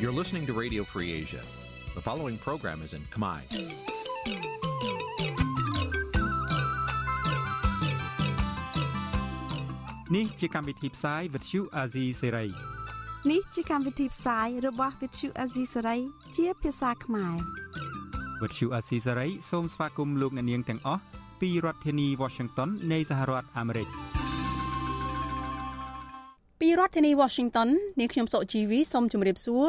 You're listening to Radio Free Asia. The following program is in Khmer. Nǐ chi càm bi tiệp xáy vệt chiu a zì sê ray នេះជាកម្មវិធីផ្សាយរបស់ Vithu Azisari ជាភាសាខ្មែរ វត្តឈូអាស៊ីសេរីសូមស្វាគមន៍លោកអ្នកនាងទាំងអស់ពីរដ្ឋធានី Washington នៃសហរដ្ឋអាមេរិក ពីរដ្ឋធានី Washington នាងខ្ញុំសុជីវីសូមជម្រាបសួរ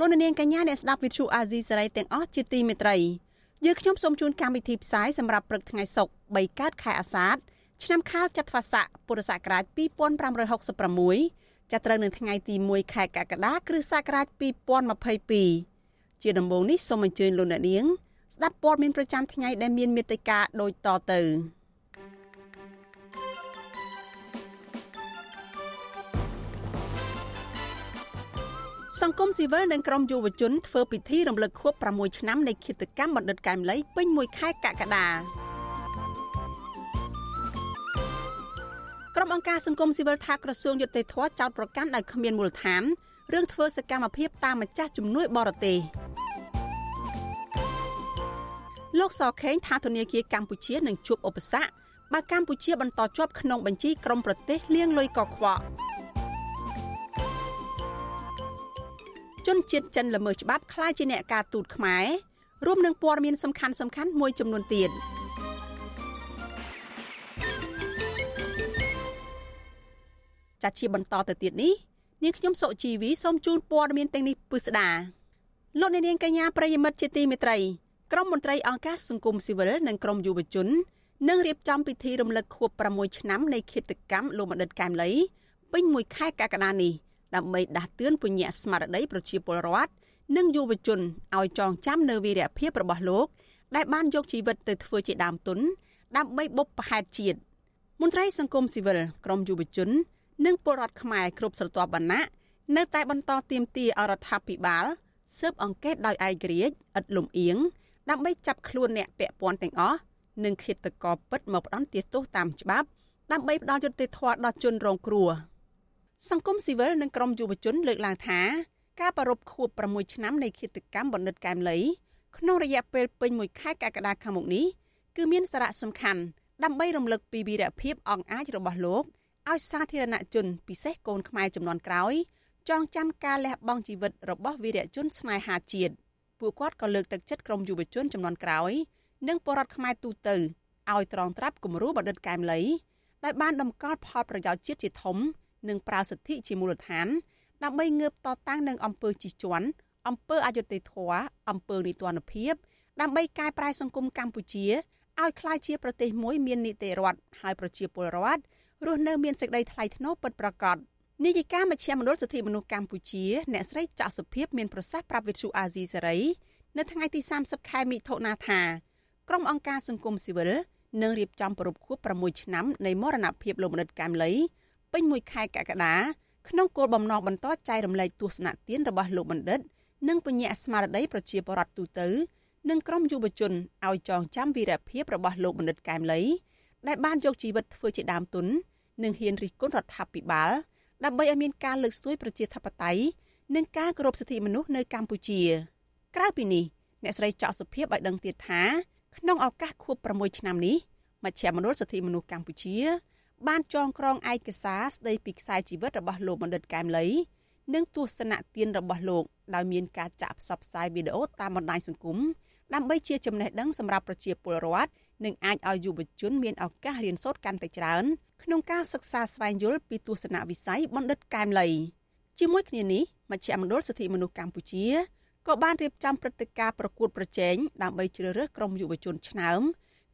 លោកអ្នកនាងកញ្ញាអ្នកស្ដាប់ Vithu Azizi សេរីទាំងអស់ជាទីមេត្រីយើងខ្ញុំសូមជូនកម្មវិធីផ្សាយសម្រាប់ព្រឹកថ្ងៃសុក្រ3កើតខែអាសាឍឆ្នាំខាលចត្វាស័កពុរសករាជ2566ចាប់ត្រូវនៅថ្ងៃទី1ខែកក្កដាគ្រិស្តសករាជ2022ជាដំបូងនេះសូមអញ្ជើញលោកអ្នកនាងស្ដាប់ព័ត៌មានប្រចាំថ្ងៃដែលមានមេត្តាដូចតទៅ សង្គមស៊ីវិលនិងក្រមយុវជនធ្វើពិធីរំលឹកខួប6ឆ្នាំនៃឃាតកម្មបណ្ឌិតកែមលីពេញមួយខែកក្កដាក្រុមអង្គការសង្គមស៊ីវិលថាក្រសួងយុតិធធចោតប្រកាន់ដោយគ្មានមូលដ្ឋានរឿងធ្វើសកម្មភាពតាមម្ចាស់ជំនួយបរទេសលោកសខេងថាធនាគារកម្ពុជានឹងជួបឧបសគ្គបើកម្ពុជាបន្តជាប់ក្នុងបញ្ជីក្រុមប្រទេសលាងលុយកខ្វក់ ជនជាតិចិនល្មើសច្បាប់ខ្លាយជាអ្នកការទូតខ្មែររួមនឹងព័ត៌មានសំខាន់សំខាន់មួយចំនួនទៀតចាត់ជាបន្តទៅទៀតនេះនាងខ្ញុំសុជីវីសូមជូនព័ត៌មានទាំងនេះពិស្ដាលោកអ្នកនាងកញ្ញាប្រិយមិត្តជាទីមេត្រីក្រមមន្ត្រីអង្គការសង្គមស៊ីវិលនិងក្រមយុវជននឹងរៀបចំពិធីរំលឹកខួប6ឆ្នាំនៃឃាតកម្មលោកបណ្ឌិតកែមលីពេញមួយខែកក្កដានេះ ដើម្បីដាស់តឿនពញ្ញាស្មារតីប្រជាពលរដ្ឋនិងយុវជនឲ្យចងចាំនៅវីរភាពរបស់លោក ដែលបានយកជីវិតទៅធ្វើជាដើមទុនដើម្បីបុព្វហេតុជាតិមន្ត្រីសង្គមស៊ីវិលក្រមយុវជន និងពលរដ្ឋខ្មែរគ្រប់ស្រទាប់វណ្ណៈនៅតែបន្តទៀមទាអរដ្ឋាភិបាលស៊ើបអង្កេតដោយឯករាជ្យឥតលំអៀងដើម្បីចាប់ខ្លួនអ្នកពាក់ព័ន្ធទាំងអស់និងឃាតករពិតមកផ្ដន្ទាទោសតាមច្បាប់ដើម្បីផ្ដល់យុត្តិធម៌ដល់ជនរងគ្រោះ សង្គមស៊ីវិលនិងក្រមយុវជនលើកឡើងថាការប្រារព្ធខួប6ឆ្នាំនៃឃាតកម្មបណ្ឌិតកែមលីក្នុងរយៈពេលពេញមួយខែកក្កដាខាងមុខនេះគឺមានសារៈសំខាន់ដើម្បីរំលឹកពីវីរភាពអង្អាចរបស់លោកឲ្យសាធារណជនពិសេសកូនខ្មែរចំនួនក្រោយចងចាំការលះបង់ជីវិតរបស់វីរជនស្នេហាជាតិពួកគាត់ក៏លើកទឹកចិត្តក្រមយុវជនចំនួនក្រោយ និងបរដ្ឋខ្មែរទូទៅឲ្យត្រងត្រាប់គំរូបណ្ឌិតកែមលីដែលបានដំកល់ផលប្រយោជន៍ជាតិជាធំ និងប្រើសិទ្ធិជាមូលដ្ឋានដើម្បីងើបតតាំងនឹងអំពើជិះជាន់អំពើអយុត្តិធម៌អំពើនីតិរដ្ឋភាពដើម្បីកែប្រែសង្គមកម្ពុជាឲ្យក្លាយជាប្រទេសមួយមាននីតិរដ្ឋហើយប្រជាពលរដ្ឋរស់នៅមានសេចក្តីថ្លៃថ្នូរពិតប្រាកដនាយិកាមជ្ឈមណ្ឌលសិទ្ធិមនុស្សកម្ពុជាអ្នកស្រីចាក់សុភាពមានប្រសាសន៍ប្រាប់វិទ្យុអាស៊ីសេរីនៅថ្ងៃទី30ខែមិថុនាថាក្រុមអង្គការសង្គមស៊ីវិលនឹងរៀបចំប្រពខួប6ឆ្នាំនៃមរណភាពលោកមនិតកែមលី ពេញមួយខែកក្កដាក្នុងគោលបំណងបន្តចែករំលែកទស្សនៈទានរបស់លោកបណ្ឌិត និងពញ្ញាស្មារតីប្រជាពលរដ្ឋទូទៅនិងក្រុមយុវជនឲ្យចងចាំវីរភាពរបស់លោកបណ្ឌិតកែមលីដែលបានយកជីវិតធ្វើជាដើមទុននិងហ៊ានរិះគន់រដ្ឋាភិបាលដើម្បីឲ្យមានការលើកស្ទួយប្រជាធិបតេយ្យនិងការគោរពសិទ្ធិមនុស្សនៅកម្ពុជា ក្រៅពីនេះអ្នកស្រីចောက်សុភាពឲ្យដឹងទៀតថាក្នុងឱកាសខួប6ឆ្នាំនេះមជ្ឈមណ្ឌលសិទ្ធិមនុស្សកម្ពុជា បានចងក្រងឯកសារស្ដីពីខ្សែជីវិតរបស់លោកបណ្ឌិតកែមលីនិងទស្សនៈទានរបស់លោកដោយមានការចាក់ផ្សព្វផ្សាយវីដេអូតាមបណ្ដាញសង្គមដើម្បីជាចំណេះដឹងសម្រាប់ប្រជាពលរដ្ឋនិងអាចឲ្យយុវជនមានឱកាសរៀនសូត្រកាន់តែច្រើនក្នុងការសិក្សាស្វែងយល់ពីទស្សនវិស័យបណ្ឌិតកែមលីជាមួយគ្នានេះមជ្ឈមណ្ឌលសិទ្ធិមនុស្សកម្ពុជាក៏បានរៀបចំព្រឹត្តិការណ៍ប្រកួតប្រជែងដើម្បីជ្រើសរើសក្រុមយុវជនឆ្នើម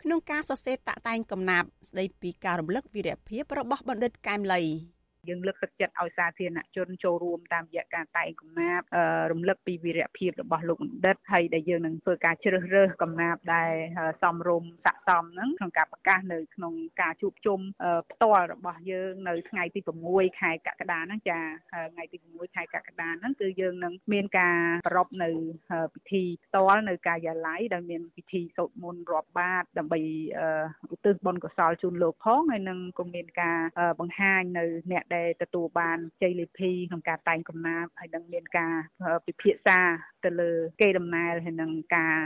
ក្នុងការសរសេរតាក់តែងកំណាព្យស្ដីពីការរំលឹកវីរភាពរបស់បណ្ឌិតកែមលី។ យើងលើកទឹកចិត្តឲ្យសាធារណជនចូលរួមតាមរយៈការតែងកំណាព្យរំលឹកពីវីរភាពរបស់លោកបណ្ឌិតហើយដែលយើងនឹងធ្វើការជ្រើសរើសកំណាព្យដែលសមរម្យស័ក្តិសមហ្នឹងក្នុងការប្រកាសនៅក្នុងការជួបជុំផ្ទាល់របស់យើងនៅថ្ងៃទី6ខែកក្កដាហ្នឹងចាថ្ងៃទី6ខែកក្កដាហ្នឹងគឺយើងនឹងមានការប្រពនៅពិធីផ្ទាល់នៅការិយាល័យដែលមានពិធីសូត្រមន្តរាប់បាតដើម្បីឧទ្ទិសបុណ្យកុសលជូនលោកផងហើយនឹងក៏មានការបង្ហាញនៅអ្នកដែលទទួលបានជ័យលាភីក្នុងការតែងកំណាព្យហើយនឹងមានការពិភាក្សាទៅលើគេដំណើរហើយនឹងការ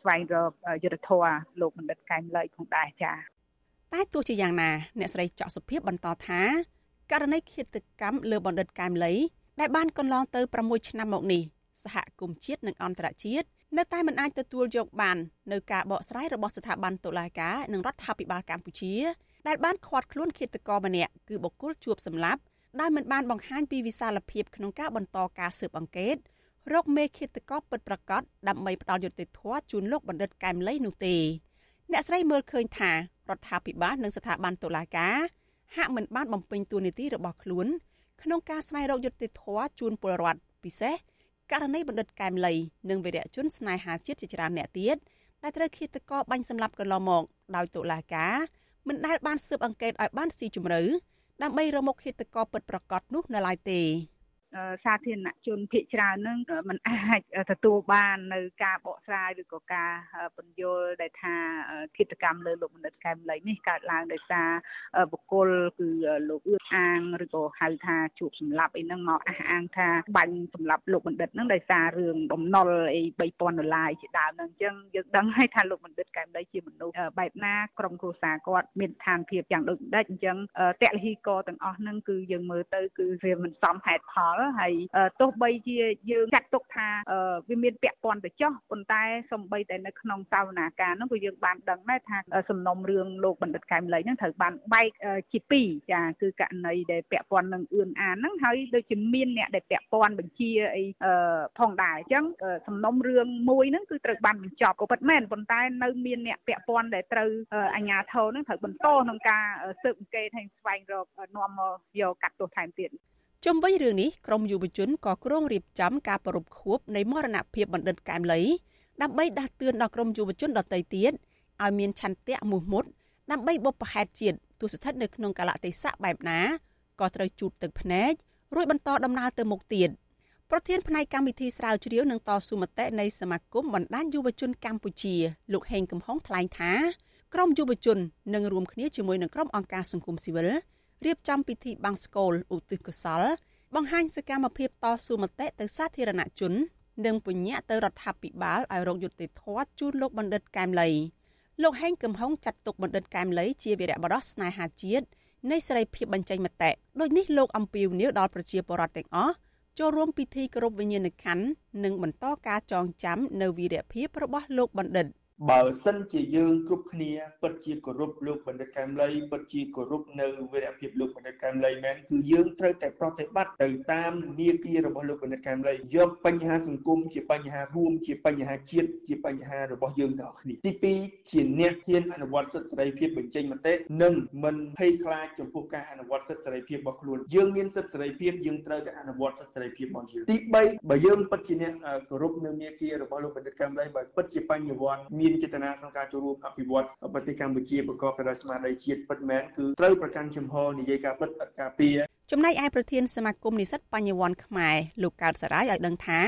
ស្វែងរកយុទ្ធធរលោកបណ្ឌិតកែមលីផងដែរចា៎តែទោះជាយ៉ាងណា អ្នកស្រីចောက်សុភាពបន្តថាករណីឃាតកម្មលើបណ្ឌិតកែមលីដែលបានកន្លងទៅ6ឆ្នាំមកនេះសហគមន៍ជាតិនិងអន្តរជាតិនៅតែមិនអាចទទួលយកបាននៅការបកស្រាយរបស់ស្ថាប័នតុលាការនិងរដ្ឋាភិបាលកម្ពុជា ដែលបានឃាត់ខ្លួនឃាតករម្នាក់គឺបុគ្គលជួបសម្លាប់ដោយមិនបានបង្ហាញពីវិសាលភាពក្នុងការបន្តការស៊ើបអង្កេតរកមេឃាតករពិតប្រាកដដើម្បីផ្ដាល់យុត្តិធម៌ជូនលោកបណ្ឌិតកែមលីនោះទេអ្នកស្រីមើលឃើញថារដ្ឋាភិបាលនិងស្ថាប័នតុលាការហាក់មិនបានបំពេញតួនាទីរបស់ខ្លួន ក្នុងការស្វែងរកយុត្តិធម៌ជូនពលរដ្ឋពិសេសករណីបណ្ឌិតកែមលីនិងវីរៈជនស្នេហាជាតិជាច្រើនអ្នកទៀតដែលត្រូវឃាតករបាញ់សម្លាប់កន្លងមកដោយតុលាការ មិនដែលបានស៊ើបអង្កេតឲ្យបានស៊ីជម្រៅដើម្បីរកមុខឃាតករពិតប្រាកដនោះនៅឡើយទេ សាធារណជនភាគច្រើននឹងมันអាចទទួលបាននៅការបកស្រាយឬក៏ការពន្យល់ដែលថាគិតកម្មលើលោកបណ្ឌិតកែមលីនេះកើតឡើងដោយសារបុគ្គលគឺលោកអឿអាងឬក៏ហៅថាជួបសម្លាប់អីហ្នឹងមកអះអាងថាបាញ់សម្លាប់លោកបណ្ឌិតហ្នឹងដោយសាររឿងបំណុលអី3000ដុល្លារជាដើមហ្នឹងអញ្ចឹងយើងដឹងហើយថាលោកបណ្ឌិតកែមលីជាមនុស្សបែបណាក្រុមគ្រួសារគាត់មានឋានភាពយ៉ាងដូចម្ដេចអញ្ចឹងតលហ៊ីកទាំងអស់ហ្នឹងគឺយើងមើលទៅគឺវាមិនសមហេតុផលហើយទោះបីជាយើងចាត់ទុកថាវាមានពាក់ព័ន្ធទៅចោះប៉ុន្តែសំបីតែនៅក្នុងសាវនាការនោះក៏យើងបានដឹងដែរថាសំណុំរឿងលោកបណ្ឌិតកែមលីហ្នឹងត្រូវបានបែកជាពីរចាគឺករណីដែលពាក់ព័ន្ធនឹងអឿនអានហ្នឹងហើយដូចជាមានអ្នកដែលពាក់ព័ន្ធបញ្ជាអីផងដែរអញ្ចឹងសំណុំរឿងមួយហ្នឹងគឺត្រូវបានបញ្ចប់ក៏ពិតមែនប៉ុន្តែនៅមានអ្នកពាក់ព័ន្ធដែលត្រូវអាជ្ញាធរហ្នឹងត្រូវបន្តក្នុងការស៊ើបអង្កេតហើយស្វែងរកនាំមកយកកាត់ទោសថែមទៀត ជុំវិញរឿងនេះក្រមយុវជនក៏គ្រងរៀបចំការប្រពខួបនៃមរណភាពបណ្ឌិតកែមលីដើម្បីដាស់តឿនដល់ក្រមយុវជនដទៃទៀតឲ្យមានឆន្ទៈមោះមុតដើម្បីបុព្វហេតុជាតិទោះស្ថិតនៅក្នុងកលៈទេសៈបែបណាក៏ត្រូវជូតទឹកភ្នែករួចបន្តដំណើរទៅមុខទៀតប្រធានផ្នែកកម្មវិធីស្រាវជ្រាវនឹងតស៊ូមតិនៃសមាគមបណ្ដាញយុវជនកម្ពុជាលោកហេងកំហុងថ្លែងថាក្រមយុវជននឹងរួមគ្នាជាមួយនឹងក្រុមអង្គការសង្គមស៊ីវិល រៀបចំពិធីបាំងស្កូលឧទ្ទិសកុសល បង្ហាញសកម្មភាពតស៊ូមតិទៅសាធារណជន និងពញ្ញាទៅរដ្ឋាភិបាលឲ្យរកយុត្តិធម៌ជូនលោកបណ្ឌិតកែមលីលោកហេងកំហុងចាត់ទុកបណ្ឌិតកែមលីជាវីរៈបរិសស្នេហាជាតិនៃសេរីភាពបញ្ចេញមតិដូចនេះលោកអំពីវនីវដល់ប្រជាពលរដ្ឋទាំងអស់ចូលរួមពិធីគោរពវិញ្ញាណក្ខន្ធនិងបន្តការចងចាំនៅវីរភាពរបស់លោកបណ្ឌិត បើសិនជាយើងគ្រប់គ្នាពិតជាគោរពលោកបណ្ឌិតកែមលីពិតជាគោរពនៅវីរភាពលោកបណ្ឌិតកែមលីមែនគឺយើងត្រូវតែប្រតិបត្តិទៅតាមនីតិរបស់លោកបណ្ឌិតកែមលីយកបញ្ហាសង្គមជាបញ្ហារួមជាបញ្ហាជាតិជាបញ្ហារបស់យើងទាំងអស់គ្នាទី2ជាអ្នកហ៊ានអនុវត្តសិទ្ធិសេរីភាពបញ្ចេញមតិនិងមិនភ័យខ្លាចចំពោះការអនុវត្តសិទ្ធិសេរីភាពរបស់ខ្លួនយើងមានសិទ្ធិសេរីភាពយើងត្រូវតែអនុវត្តសិទ្ធិសេរីភាពរបស់យើងទី3បើយើងពិតជាអ្នកគោរពនៅនីតិរបស់លោកបណ្ឌិតកែមលីបើពិតជាបញ្ញវន្តមានមានចេតនាក្នុងការចូលរួមអភិវឌ្ឍប្រទេសកម្ពុជាប្រកបទៅដោយស្មារតីជាតិពិតមែនគឺត្រូវប្រកាន់ជំហរនិយាយការពិតឥតការពារចំណែកឯប្រធានសមាគមនិស្សិតបញ្ញវន្តខ្មែរលោកកើតសរាយឲ្យដឹងថា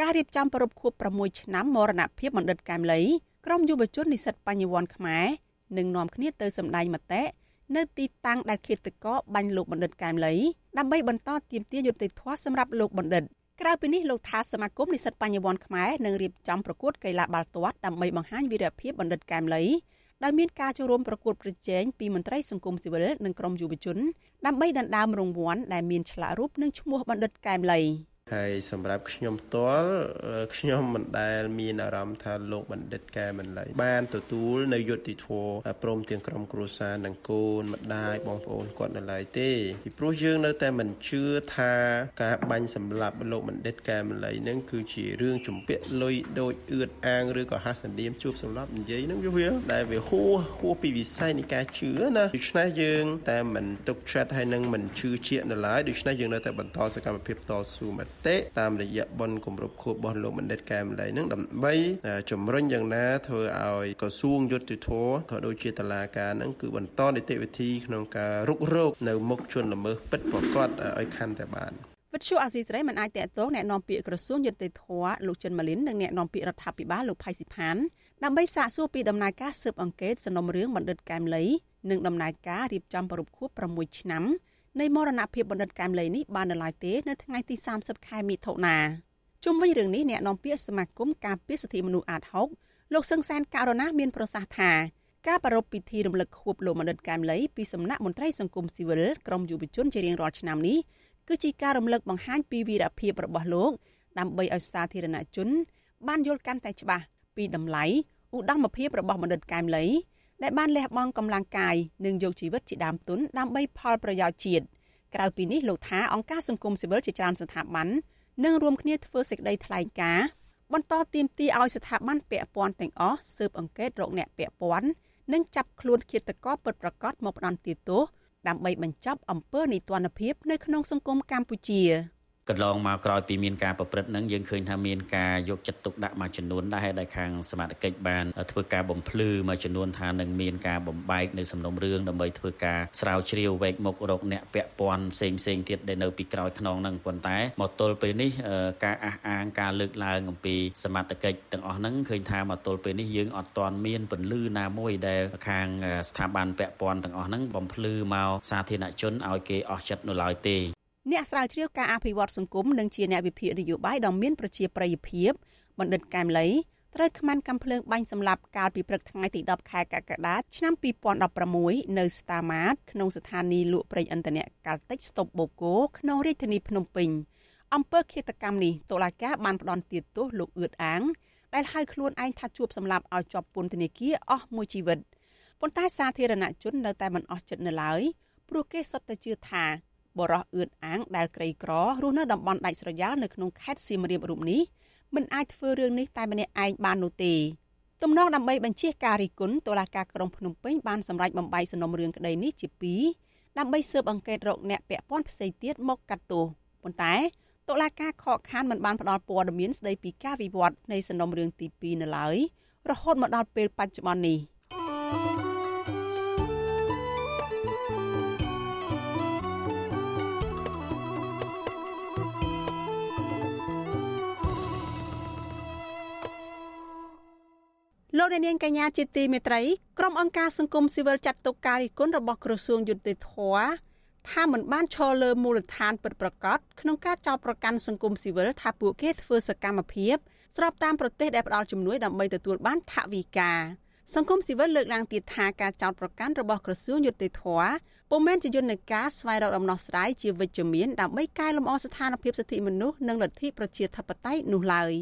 ការរៀបចំប្រពខួប6ឆ្នាំមរណភាពបណ្ឌិតកែមលីក្រុមយុវជននិស្សិតបញ្ញវន្តខ្មែរនឹងនាំគ្នាទៅសម្ដែងមតិនៅទីតាំងដែលឃាតករបាញ់លោកបណ្ឌិតកែមលីដើម្បីបន្តទាមទារយុត្តិធម៌សម្រាប់លោកបណ្ឌិត ក្រៅពីនេះលោកថាសមាគមនិស្សិតបញ្ញវន្តខ្មែរនឹងរៀបចំប្រកួតកីឡាបាល់ទាត់ដើម្បីបង្ហាញវីរភាពបណ្ឌិតកែមលីដែលមានការចូលរួមប្រកួតប្រជែងពីមន្ត្រីសង្គមស៊ីវិលនិងក្រមយុវជនដើម្បីដណ្ដើមរង្វាន់ដែលមានឆ្លាក់រូបនិងឈ្មោះបណ្ឌិតកែមលី។ ហើយសម្រាប់ខ្ញុំផ្ទាល់ខ្ញុំមិនដែលមានអារម្មណ៍ថាលោកបណ្ឌិតកែមិនឡៃបានទទួលនៅយុត្តិធម៌ព្រមទាំងក្រុមគ្រួសារនិងកូនម្ដាយបងប្អូនគាត់នៅឡើយទេពីព្រោះយើងនៅតែមិនជឿថាការបាញ់សម្លាប់លោកបណ្ឌិតកែមិនឡៃនឹងគឺជារឿងជំពាក់លុយដូចអឿតអាងឬក៏ហាសនាមជួបសម្លាប់និយាយនឹងវាដែលវាហួហួពីវិស័យនៃការជឿណាដូច្នេះយើងតែមិនទុកចិត្តហើយនឹងមិនជឿជាក់នៅឡើយដូច្នេះយើងនៅតែបន្តសកម្មភាពតស៊ូមកតិតាមរយៈបុណ្យគម្រប់ខួបរបស់លោកបណ្ឌិតកែមលីនឹងដើម្បីជំរុញយ៉ាងណាធ្វើឲ្យក្រសួងយុតិធធក៏ដូចជាតឡាការនឹងគឺបន្តនីតិវិធីក្នុងការរុករោគនៅមុខជនល្មើសពិតប្រាកដឲ្យខាន់តែបានវិទ្យុអាស៊ីសេរីមិនអាចតកតងแนะនាំពាក្យក្រសួងយុតិធធលោកចិនម៉ាលីននិងแนะនាំពាក្យរដ្ឋាភិបាលលោកផៃស៊ីផានដើម្បីសាកសួរពីដំណើរការស៊ើបអង្កេតសំណុំរឿងបណ្ឌិតកែមលីនិងដំណើរការរៀបចំប្រពខួប6ឆ្នាំ នៃមរណភាពបណ្ឌិតកែមលីនេះបាននៅឡើយទេនៅថ្ងៃទី30ខែមិថុនាជុំវិញរឿងនេះអ្នកនាំពាក្យសមាគមការពារសិទ្ធិមនុស្សអាត6លោកសឹងសានករណាមានប្រសាសន៍ថាការប្រារព្ធពិធីរំលឹកខួបលោកបណ្ឌិតកែមលីពីសំណាក់មន្ត្រីសង្គមស៊ីវិលក្រមយុវជនជារៀងរាល់ឆ្នាំនេះគឺជាការរំលឹកបង្ហាញពីវីរភាពរបស់លោកដើម្បីឲ្យសាធារណជន បានយល់កាន់តែច្បាស់ពីតម្លៃឧត្តមភាពរបស់បណ្ឌិតកែមលី ដែលបានលះបង់កម្លាំងកាយនិងយកជីវិតជាដើមទុនដើម្បីផលប្រយោជន៍ជាតិក្រៅពីនេះលោកថាអង្គការសង្គមស៊ីវិលជាច្រើនស្ថាប័ននឹងរួមគ្នាធ្វើសេចក្តីថ្លែងការណ៍បន្តទាមទារឲ្យស្ថាប័នពាក់ព័ន្ធទាំងអស់ស៊ើបអង្កេតរកអ្នកពាក់ព័ន្ធនិងចាប់ខ្លួនឃាតករពិតប្រាកដមកផ្ដន្ទាទោសដើម្បីបញ្ចប់អំពើនីតិរដ្ឋភាពនៅក្នុងសង្គមកម្ពុជា។ កន្លងមកក្រោយពីមានការប្រព្រឹត្តនឹងយើងឃើញថាមានការយកចិត្តទុកដាក់មួយចំនួនដែរដែលខាងសមាជិកបានធ្វើការបំភ្លឺមួយចំនួនថានឹងមានការបំបែកនៅសំណុំរឿងដើម្បីធ្វើការស្រាវជ្រាវវែកមុខរកអ្នកពាក់ព័ន្ធផ្សេងផ្សេងទៀតដែលនៅពីក្រោយខ្នងនឹងប៉ុន្តែមកទល់ពេលនេះការអះអាងការលើកឡើងអំពីសមាជិកទាំងអស់ហ្នឹងឃើញថាមកទល់ពេលនេះយើងអត់ទាន់មានពន្លឺណាមួយដែលខាងស្ថាប័នពាក់ព័ន្ធទាំងអស់ហ្នឹងបំភ្លឺមកសាធារណជនឲ្យគេអស់ចិត្តនៅឡើយទេ អ្នកស្រាវជ្រាវការអភិវឌ្ឍសង្គមនិងជាអ្នកវិភាគនយោបាយដ៏មានប្រជាប្រិយភាពបណ្ឌិតកែមលីត្រូវខ្មាន់កំភ្លើងបាញ់សម្លាប់កាលពីព្រឹកថ្ងៃទី10ខែកក្កដាឆ្នាំ2016នៅស្តាម៉ាតក្នុងស្ថានីយ៍លក់ប្រេងឥន្ធនៈកាល់តិចស្តុបបូកូក្នុងរាជធានីភ្នំពេញអំពើឃាតកម្មនេះតុលាការបានផ្ដន្ទាទោសលោកអឿតអាងដែលហៅខ្លួនឯងថាជួបសម្លាប់ឲ្យជាប់ពន្ធនាគារអស់មួយជីវិតប៉ុន្តែសាធារណជននៅតែមិនអស់ចិត្តនៅឡើយព្រោះគេសុទ្ធតែជឿថា បរោះអឿនអាងដែលក្រីក្ររស់នៅតំបន់ដាច់ស្រយាលនៅក្នុងខេត្តសៀមរាបរូបនេះមិនអាចធ្វើរឿងនេះតែម្នាក់ឯងបាននោះទេទំនងដើម្បីបញ្ជាការរិះគន់តុលាការក្រុងភ្នំពេញបានសម្រេចបំបីសំណុំរឿងក្តីនេះជា2ដើម្បីស៊ើបអង្កេតរកអ្នកពាក់ព័ន្ធផ្សេងទៀតមកកាត់ទោសប៉ុន្តែតុលាការខកខានមិនបានផ្ដល់ព័ត៌មានស្តីពីការវិវត្តនៃសំណុំរឿងទី2នៅឡើយរហូតមកដល់ពេលបច្ចុប្បន្ននេះ។ លោកនាងកញ្ញាជាទីមេត្រីក្រុមអង្គការសង្គមស៊ីវិលចាត់ទុកការរិះគន់របស់ក្រសួងយុតិធធថាមិនបានឈរលើមូលដ្ឋានពិតប្រាកដក្នុងការចោទប្រកាន់សង្គមស៊ីវិលថាពួកគេធ្វើសកម្មភាពស្របតាមប្រទេសដែលផ្ដល់ជំនួយដើម្បីទទួលបានថវិកាសង្គមស៊ីវិលលើកឡើងទៀតថាការចោទប្រកាន់របស់ក្រសួងយុតិធធពុំមែនជាយន្តការស្វែងរកដំណោះស្រាយជាវិជ្ជមានដើម្បីកែលម្អស្ថានភាពសិទ្ធិមនុស្សនិងលទ្ធិប្រជាធិបតេយ្យនោះឡើយ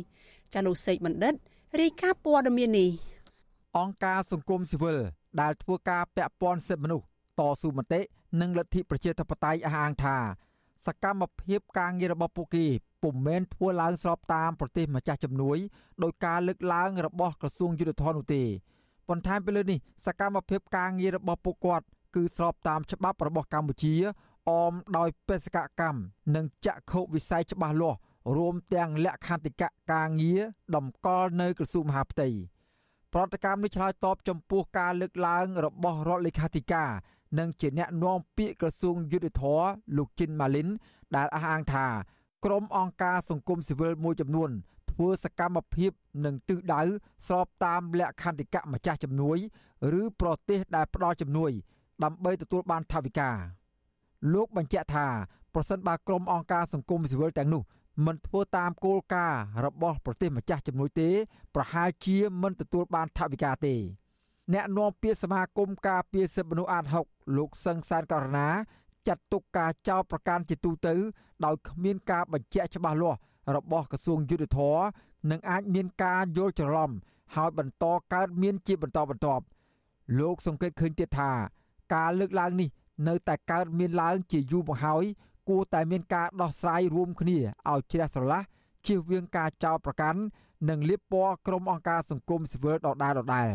ចានុសេកបណ្ឌិត រាយការណ៍ព័ត៌មាននេះអង្គការសង្គមស៊ីវិលដែលធ្វើការពាក់ព័ន្ធសិទ្ធិមនុស្សតស៊ូមតិនិងលទ្ធិប្រជាធិបតេយ្យអះអាងថា សកម្មភាពការងាររបស់ពួកគេពុំមែនធ្វើឡើងស្របតាមប្រទេសម្ចាស់ជំនួយដោយការលើកឡើងរបស់ក្រសួងយុទ្ធភ័ណ្ឌនោះទេបន្ថែមពីលើនេះ សកម្មភាពការងាររបស់ពួកគាត់គឺស្របតាមច្បាប់របស់កម្ពុជាអមដោយបេសកកម្មនិងចក្ខុវិស័យច្បាស់លាស់ រួមទាំងលក្ខន្តិកៈការងារតម្កល់នៅក្រសួងមហាផ្ទៃប្រតិកម្មនេះឆ្លើយតបចំពោះការលើកឡើងរបស់រដ្ឋលេខាធិការនិងជាអ្នកនាំពាក្យក្រសួងយុទ្ធភ័ពលោកជីនម៉ាលីនដែលអះអាងថាក្រុមអង្គការសង្គមស៊ីវិលមួយចំនួនធ្វើសកម្មភាពនិងទិសដៅស្របតាមលក្ខន្តិកៈម្ចាស់ជំនួយ ឬប្រទេសដែលផ្ដល់ជំនួយ ដើម្បីទទួលបានថវិកាលោកបញ្ជាក់ថាប្រសិនបើក្រុមអង្គការសង្គមស៊ីវិលទាំងនោះ មិនធ្វើតាមគោលការណ៍របស់ប្រទេសម្ចាស់ជំនួយទេ ប្រហែលជាមិនទទួលបានថវិកាទេអ្នកនាំពាក្យសមាគមការពារសិទ្ធិមនុស្សអាត6លោកសឹងសានករណាចាត់ទុកការចោទប្រកាន់ជាទូទៅ ដោយគ្មានការបញ្ជាក់ច្បាស់លាស់របស់ក្រសួងយុទ្ធភ័ពនិងអាចមានការយល់ច្រឡំហើយបន្តកើតមានជាបន្តបន្ទាប់លោកសង្កេតឃើញទៀតថា ការលើកឡើងនេះ នៅតែកើតមានឡើងជាយូរមកហើយ គួរតែមានការដោះស្រាយរួមគ្នាឲ្យជ្រះស្រឡះជៀសវាងការចោទប្រកាន់និងលៀបពណ៌ក្រុមអង្គការសង្គមស៊ីវិលដដែលដដែល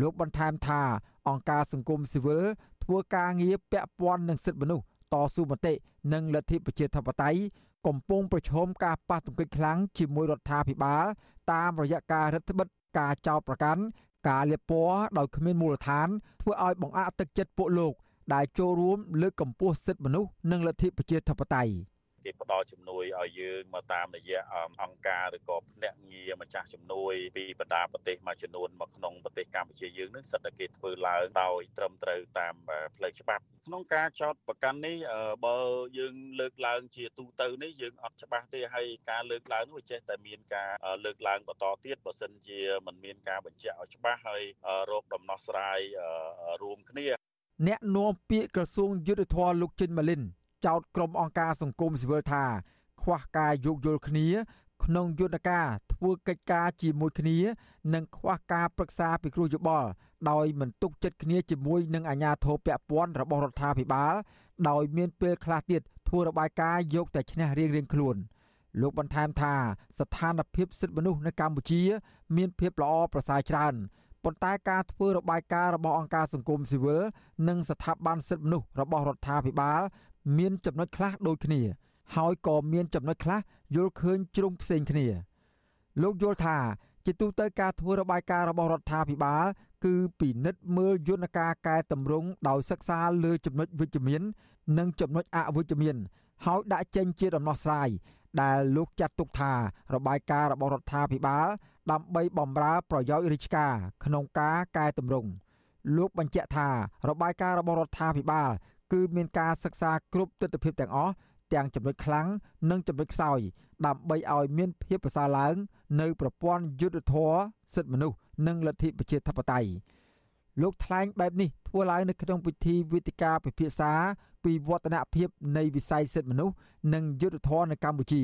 លោកបន្ថែមថាអង្គការសង្គមស៊ីវិលធ្វើការងារពាក់ព័ន្ធនឹងសិទ្ធិមនុស្សតស៊ូមតិនិងលទ្ធិប្រជាធិបតេយ្យកំពុងប្រឈមការប៉ះទង្គិចខ្លាំងជាមួយរដ្ឋាភិបាលតាមរយៈការរដ្ឋបិទការចោទប្រកាន់ការលៀបពណ៌ដោយគ្មានមូលដ្ឋានធ្វើឲ្យបង្អាក់ទឹកចិត្តពួកលោក ដែលចូលរួមលើកកម្ពស់សិទ្ធិមនុស្សនិងលទ្ធិប្រជាធិបតេយ្យកគេផ្ដល់ជំនួយឲ្យយើងមកតាមរយៈអង្គការឬក៏ភ្នាក់ងារម្ចាស់ជំនួយពីបណ្ដាប្រទេសមួយចំនួនមកក្នុងប្រទេសកម្ពុជាយើងនឹងសិតតែគេធ្វើឡើងដោយត្រឹមត្រូវតាមផ្លូវច្បាប់ក្នុងការចោតប្រកាន់នេះបើយើងលើកឡើងជាទូទៅនេះយើងអត់ច្បាស់ទេហើយការលើកឡើងនោះចេះតែមានការលើកឡើងបន្តទៀតបើសិនជាมันមានការបញ្ជាក់ឲ្យច្បាស់ហើយរោគដំណោះស្រាយរួមគ្នា អ្នកនាំពាក្យក្រសួងយុទ្ធភ័ពលោកចិនម៉ាលីនចោទក្រុមអង្គការសង្គមស៊ីវិលថាខ្វះការយោគយល់គ្នា ក្នុងយន្តការធ្វើកិច្ចការជាមួយគ្នា និងខ្វះការប្រឹក្សាពិគ្រោះយោបល់ដោយមិនទុកចិត្តគ្នាជាមួយនឹងអាជ្ញាធរពាក់ព័ន្ធរបស់រដ្ឋាភិបាលដោយមានពេលខ្លះទៀតធ្វើរបាយការណ៍យកតែឈ្នះរៀងៗខ្លួនលោកបន្ថែមថាស្ថានភាពសិទ្ធិមនុស្សនៅកម្ពុជា មានភាពល្អប្រសើរច្រើន ប៉ុន្តែការធ្វើរបាយការណ៍របស់អង្គការសង្គមស៊ីវិលនិងស្ថាប័នសិទ្ធិមនុស្សរបស់រដ្ឋាភិបាល មានចំណុចខ្លះដូចគ្នា ហើយក៏មានចំណុចខ្លះយល់ឃើញជ្រុងផ្សេងគ្នា លោកយល់ថាជាទូទៅការធ្វើរបាយការណ៍របស់រដ្ឋាភិបាលគឺពិនិត្យមើលយន្តការកែតម្រង់ដោយសិក្សាលើចំណុចវិជ្ជមាន និងចំណុចអវិជ្ជមាន ហើយដាក់ចេញជាដំណោះស្រាយដែលលោកចាត់ទុកថារបាយការណ៍របស់រដ្ឋាភិបាល ដើម្បីបំរើប្រយោជន៍រាជការក្នុងការកែតម្រង់លោកបញ្ជាក់ថារបាយការណ៍របស់រដ្ឋាភិបាលគឺមានការសិក្សាគ្រប់ទិដ្ឋភាពទាំងអស់ទាំងចំណុចខ្លាំងនិងចំណុចខ្សោយដើម្បីឲ្យមានភាពប្រសើរឡើង នៅប្រព័ន្ធយុត្តិធម៌សិទ្ធិមនុស្សនិងលទ្ធិប្រជាធិបតេយ្យលោកថ្លែងបែបនេះធ្វើឡើងនៅក្នុងពិធីវេទិកាពិភាក្សាពីវឌ្ឍនភាពនៃវិស័យសិទ្ធិមនុស្សនិងយុត្តិធម៌នៅកម្ពុជា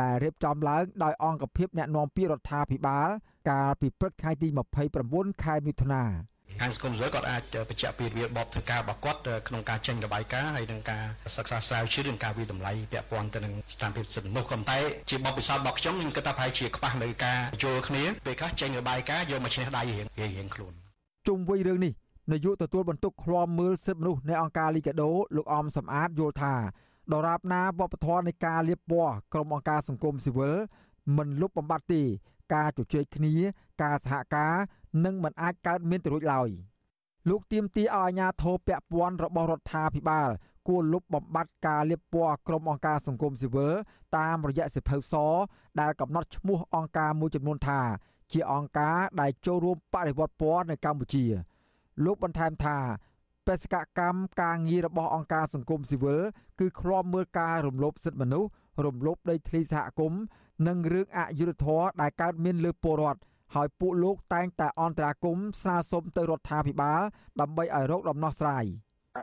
ដែលរៀបចំឡើងដោយអង្គភាពអ្នកណែនាំពាក្យរដ្ឋាភិបាល កាលពីព្រឹកថ្ងៃទី29ខែមិថុនាខាងសង្គមស៊ីវិលគាត់អាចបញ្ជាក់ពីរបៀបបបធ្វើការរបស់គាត់ក្នុងការចេញរបាយការណ៍ហើយនឹងការសិក្សាស្រាវជ្រាវនិងការវិតម្លៃពាក់ព័ន្ធទៅនឹងស្ថានភាពសិទ្ធិមនុស្សក៏តែជាបបពិសោធន៍របស់ខ្ញុំខ្ញុំគិតថាប្រហែលជាខ្វះនៅការយល់គ្នាពេលខ្លះចេញរបាយការណ៍យកមកឈ្នះដៃរៀងរៀងខ្លួនជុំវិញរឿងនេះនាយកទទួលបន្ទុកឃ្លាំមើលសិទ្ធិមនុស្សនៃអង្គការលីកាដូលោកអមសំអាតយល់ថា ដរាបណាវប្បធម៌នៃការលៀបពណ៌ក្រុមអង្គការសង្គមស៊ីវិលមិនលុបបំបាត់ទេការជជែកគ្នា ការសហការនឹងមិនអាចកើតមានទៅរួចឡើយលោកទៀមទីឲ្យអាជ្ញាធរពាក់ព័ន្ធរបស់រដ្ឋាភិបាលគួរលុបបំបាត់ការលៀបពណ៌ក្រុមអង្គការសង្គមស៊ីវិលតាមរយៈសិភៅសដែលកំណត់ឈ្មោះអង្គការមួយចំនួនថា ជាអង្គការដែលចូលរួមបដិវត្តពណ៌នៅកម្ពុជា លោកបន្ថែមថា បេសកកម្មការងាររបស់អង្គការសង្គមស៊ីវិលគឺឃ្លាំមើលការរំលោភសិទ្ធិមនុស្សរំលោភដីធ្លីសហគមន៍និងរឿងអយុត្តិធម៌ដែលកើតមានលើពលរដ្ឋហើយពួកលោកតែងតែអន្តរាគមស្នើសុំទៅរដ្ឋាភិបាលដើម្បីឲ្យរកដំណោះស្រាយ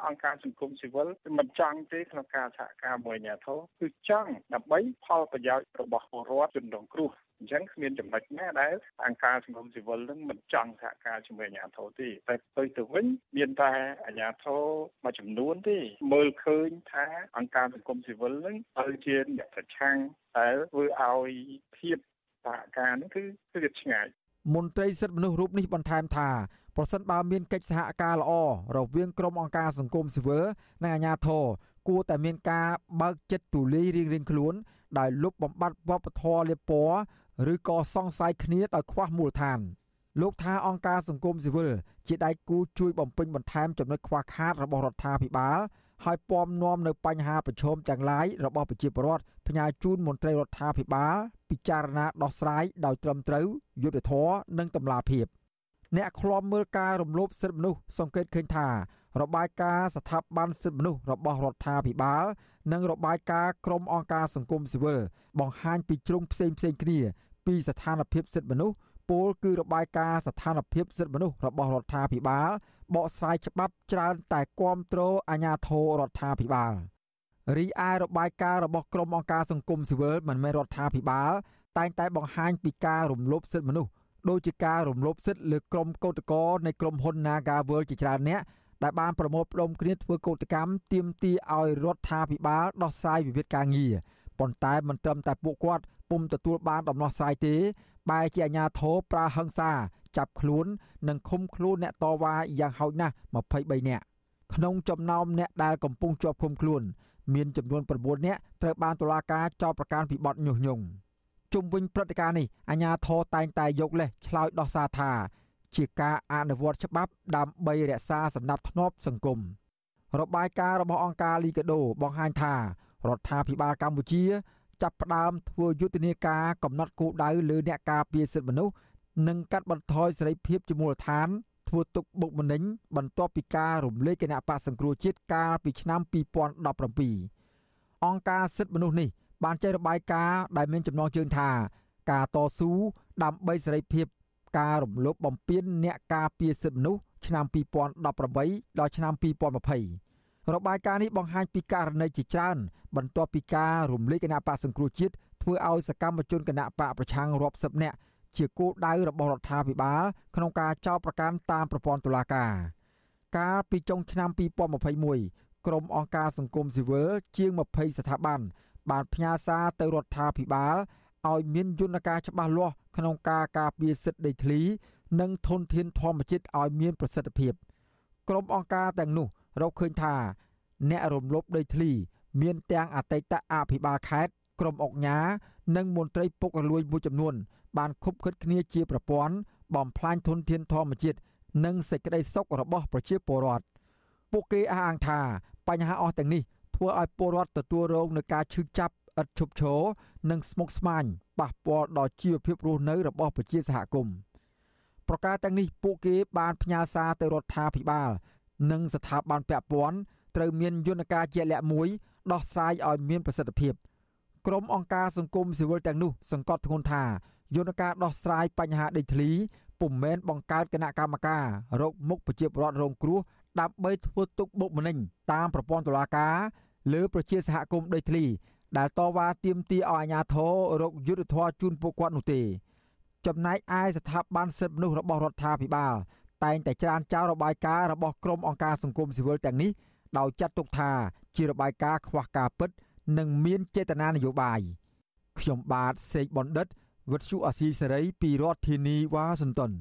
អង្គការសង្គមស៊ីវិលមិនចង់ទេក្នុងការសហការមួយអាជ្ញាធរគឺចង់ដើម្បីផលប្រយោជន៍របស់ពលរដ្ឋជនរងគ្រោះអញ្ចឹងគ្មានចំណុចណាដែលអង្គការសង្គមស៊ីវិលនឹងមិនចង់សហការជាមួយអាជ្ញាធរទេតែទៅទៅវិញមានតែអាជ្ញាធរមួយចំនួនទេមើលឃើញថាអង្គការសង្គមស៊ីវិលនឹងទៅជាអ្នកប្រឆាំងតែធ្វើឲ្យភាពសហការនេះគឺគឺឆ្ងាយមន្ត្រីសិទ្ធិមនុស្សរូបនេះបន្ថែមថា ប្រសិនបើមានកិច្ចសហការល្អរវាងក្រុមអង្គការសង្គមស៊ីវិលនិងអាជ្ញាធរគួរតែមានការបើកចិត្តទូលាយរៀងៗខ្លួនដោយលុបបំបាត់វប្បធម៌លៀបពណ៌ឬក៏សង្ស័យគ្នាដោយខ្វះមូលដ្ឋានលោកថាអង្គការសង្គមស៊ីវិលជាដៃគូជួយបំពេញបន្ថែមចំណុចខ្វះខាតរបស់រដ្ឋាភិបាលហើយពំនាំនៅបញ្ហាប្រឈមទាំងឡាយរបស់ប្រជាពលរដ្ឋផ្ញើជូនមន្ត្រីរដ្ឋាភិបាលពិចារណាដោះស្រាយដោយត្រឹមត្រូវយុត្តិធម៌និងតម្លាភាព អ្នកឃ្លាំមើលការរំលោភសិទ្ធិមនុស្សសង្កេតឃើញថា របាយការណ៍ស្ថាប័នសិទ្ធិមនុស្សរបស់រដ្ឋាភិបាល និងរបាយការណ៍ក្រុមអង្គការសង្គមស៊ីវិលបង្ហាញពីជ្រុងផ្សេងផ្សេងគ្នាពីស្ថានភាពសិទ្ធិមនុស្សពលគឺរបាយការណ៍ស្ថានភាពសិទ្ធិមនុស្សរបស់រដ្ឋាភិបាលបកស្រាយច្បាប់ច្រើនតែគ្រប់គ្រងអាជ្ញាធររដ្ឋាភិបាលរីឯរបាយការណ៍របស់ក្រុមអង្គការសង្គមស៊ីវិលមិនមែនរដ្ឋាភិបាលតែងតែបង្ហាញពីការរំលោភសិទ្ធិមនុស្ស ដូចជាការរំលោភសិទ្ធិលើក្រុមកោតក្រនៃក្រុមហ៊ុន Naga World ជាច្រើនអ្នកដែលបានប្រមូលផ្ដុំគ្នាធ្វើកោតកម្មទាមទារឲ្យរដ្ឋាភិបាលដោះស្រាយវិវាទការងារប៉ុន្តែមិនត្រឹមតែពួកគាត់ពុំទទួលបានដំណោះស្រាយទេបែរជាអាជ្ញាធរប្រើហិង្សាចាប់ខ្លួននិងឃុំខ្លួនអ្នកតវ៉ាយ៉ាងហោចណាស់23នាក់ក្នុងចំណោមអ្នកដែលកំពុងជាប់ឃុំខ្លួន មានចំនួន9នាក់ត្រូវបានតុលាការចោទប្រកាន់ពីបទញុះញង់ ជុំវិញព្រឹត្តិការណ៍នេះអាជ្ញាធរតែងតែយកលេសឆ្លើយដោះសារថា ជាការអនុវត្តច្បាប់ដើម្បីរក្សាសណ្ដាប់ធ្នាប់សង្គមរបាយការណ៍របស់អង្គការលីកាដូបង្ហាញថារដ្ឋាភិបាលកម្ពុជា ចាប់ផ្ដើមធ្វើយុទ្ធនាការកំណត់គោលដៅលើអ្នកការពារសិទ្ធិមនុស្សនិងកាត់បន្ថយសេរីភាពជាមូលដ្ឋានធ្វើទុកបុកម្នេញបន្ទាប់ពីការរំលាយគណៈបកសង្គ្រោះជាតិកាលពីឆ្នាំ2017អង្គការសិទ្ធិមនុស្សនេះ បានចេញរបាយការណ៍ដែលមានចំណងជើងថា ការតស៊ូដើម្បីសេរីភាព ការរំលោភបំពានអ្នកការពារសិទ្ធិមនុស្សឆ្នាំ2018ដល់ឆ្នាំ2020របាយការណ៍នេះបង្ហាញពីករណីជាច្រើន បន្ទាប់ពីការរំលាយគណៈបកសង្គ្រោះជាតិធ្វើឲ្យសកម្មជនគណៈបកប្រឆាំងរាប់សិបនាក់ជាគោលដៅរបស់រដ្ឋាភិបាលក្នុងការចោទប្រកាន់តាមប្រព័ន្ធតុលាការកាលពីចុងឆ្នាំ2021ក្រុមអង្គការសង្គមស៊ីវិលជាង20ស្ថាប័ន បានផ្ញើសារទៅរដ្ឋាភិបាលឲ្យមានយន្តការច្បាស់លាស់ក្នុងការការពារសិទ្ធិដីធ្លី និងធនធានធម្មជាតិឲ្យមានប្រសិទ្ធភាពក្រុមអង្គការទាំងនោះរកឃើញថា អ្នករំលោភដីធ្លី មានទាំងអតីតអភិបាលខេត្តក្រុមអុកញ៉ានិងមន្ត្រីពុករលួយមួយចំនួន បានខុបខិតគ្នាជាប្រព័ន្ធបំផ្លាញធនធានធម្មជាតិនិងសេចក្តីសុខរបស់ប្រជាពលរដ្ឋពួកគេអះអាងថាបញ្ហាអស់ទាំងនេះ ធ្វើឲ្យពលរដ្ឋទទួលរងនឹងការឈឺចាប់ឥតឈប់ឈរនិងស្មុគស្មាញប៉ះពាល់ដល់ជីវភាពរស់នៅរបស់ប្រជាសហគមន៍ប្រការទាំងនេះពួកគេបានផ្ញើសារទៅរដ្ឋាភិបាល និងស្ថាប័នពាក់ព័ន្ធត្រូវមានយន្តការជាក់លាក់មួយដោះស្រាយឲ្យមានប្រសិទ្ធភាពក្រុមអង្គការសង្គមស៊ីវិលទាំងនោះសង្កត់ធ្ងន់ថាយន្តការដោះស្រាយបញ្ហាដីធ្លីពុំមែនបង្កើតគណៈកម្មការរកមុខប្រជាពលរដ្ឋរងគ្រោះ ដើម្បីធ្វើទុកបុកម្នេញតាមប្រព័ន្ធតុលាការលើប្រជាសហគមន៍ដីធ្លី ដែលតវ៉ាទាមទារឲ្យអាជ្ញាធររកយុទ្ធធរជូនពួកគាត់នោះទេ ចំណែកឯស្ថាប័នសិទ្ធិមនុស្សរបស់រដ្ឋាភិបាល តែងតែច្រានចោលរបាយការណ៍របស់ក្រុមអង្គការសង្គមស៊ីវិលទាំងនេះដោយចាត់ទុកថាជារបាយការណ៍ខ្វះការពិត និងមានចេតនានយោបាយខ្ញុំបាទសេកបណ្ឌិតវិទ្យុអាស៊ីសេរីពីរដ្ឋធានីវ៉ាស៊ីនតោន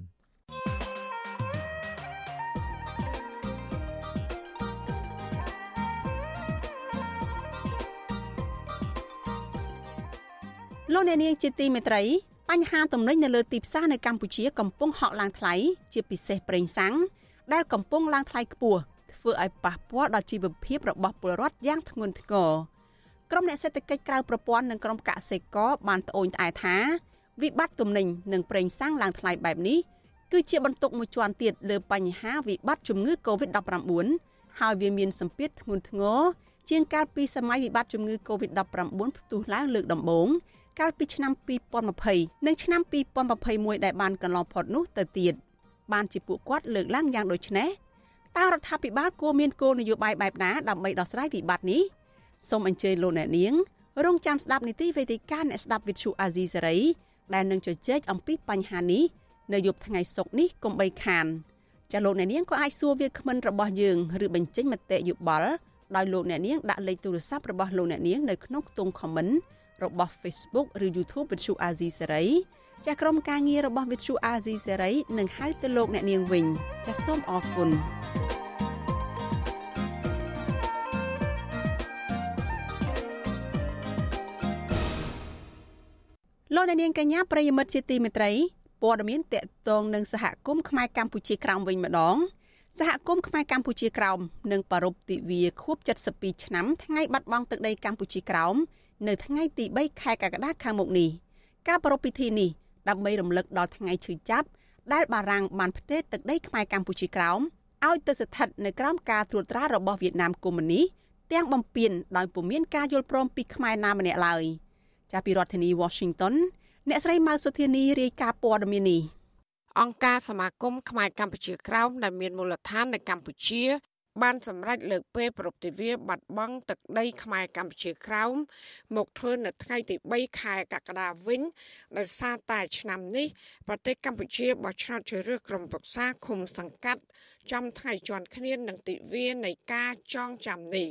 លោកអ្នកនាងជាទីមេត្រីបញ្ហាទំនិញនៅលើទីផ្សារនៅកម្ពុជាកំពុងហក់ឡើងថ្លៃជាពិសេសប្រេងសាំងដែលកំពុងឡើងថ្លៃខ្ពស់ធ្វើឲ្យប៉ះពាល់ដល់ជីវភាពរបស់ពលរដ្ឋយ៉ាងធ្ងន់ធ្ងរក្រុមអ្នកសេដ្ឋកិច្ចក្រៅប្រព័ន្ធនិងក្រុមកសិករបានត្អូញត្អែថាវិបត្តិទំនិញនិងប្រេងសាំងឡើងថ្លៃបែបនេះគឺជាបន្ទុកមួយជាន់ទៀតលើបញ្ហាវិបត្តិជំងឺ Covid-19 ហើយវាមានសម្ពាធធ្ងន់ធ្ងរជាងកាលពីសម័យវិបត្តិជំងឺ Covid-19 ផ្ទុះឡើងលើកដំបូង កាលពីឆ្នាំ2020និងឆ្នាំ2021ដែលបានកន្លងផុតនោះទៅទៀតបានជាពួកគាត់លើកឡើងយ៉ាងដូចនេះតើរដ្ឋាភិបាលគួរមានគោលនយោបាយបែបណាដើម្បីដោះស្រាយវិបត្តិនេះសូមអញ្ជើញលោកអ្នកនាងរងចាំស្ដាប់នីតិវេទិកាអ្នកស្ដាប់វិទ្យុអាស៊ីសេរីដែលនឹងជជែកអំពីបញ្ហានេះនៅយប់ថ្ងៃសុក្រនេះកុំបីខានចាលោកអ្នកនាងក៏អាចសួរវាគ្មិនរបស់យើងឬបញ្ចេញមតិយោបល់ដោយលោកអ្នកនាងដាក់លេខទូរស័ព្ទរបស់លោកអ្នកនាងនៅក្នុងខ្ទង់ comment របស់ Facebook ឬ YouTube វិទ្យុអាស៊ីសេរីចាស់ក្រុមការងាររបស់វិទ្យុអាស៊ីសេរីនឹងហៅទៅលោកអ្នកនាងវិញចាសសូមអរគុណលោកអ្នកនាងកញ្ញាប្រិយមិត្តជាទីមេត្រីព័ត៌មានតកតងនឹងសហគមន៍ខ្មែរកម្ពុជាក្រោមវិញម្ដងសហគមន៍ខ្មែរកម្ពុជាក្រោមនឹងប្រារព្ធទិវាខួប72ឆ្នាំថ្ងៃបាត់បង់ទឹកដីកម្ពុជាក្រោម នៅថ្ងៃទី3ខែកក្កដាខាងមុខនេះការប្រារព្ធពិធីនេះដើម្បីរំលឹកដល់ថ្ងៃឈឺចាប់ដែលបារាំងបានផ្ទេរទឹកដីខ្មែរកម្ពុជាក្រោមឲ្យទៅស្ថិតនៅក្រោមការត្រួតត្រារបស់វៀតណាមកុម្មុយនីសទាំងបំពេញដោយពុំមានការយល់ព្រមពីខ្មែរណាម្នាក់ឡើយចាប់ពីរដ្ឋធានី Washington អ្នកស្រីម៉ៅសុធានីរាយការណ៍ព័ត៌មាននេះអង្គការសមាគមខ្មែរកម្ពុជាក្រោមដែលមានមូលដ្ឋាននៅកម្ពុជា បានសម្រេចលើកពេលប្រពៃទិវាបាត់បង់ទឹកដីខ្មែរកម្ពុជាក្រោមមកធ្វើនៅថ្ងៃទី3ខែកក្កដាវិញដោយសារតែឆ្នាំនេះប្រទេសកម្ពុជាបោះឆ្នោតជ្រើសរើសក្រុមប្រឹក្សាឃុំសង្កាត់ចំថ្ងៃជាន់គ្នានឹងទិវានៃការចងចាំនេះ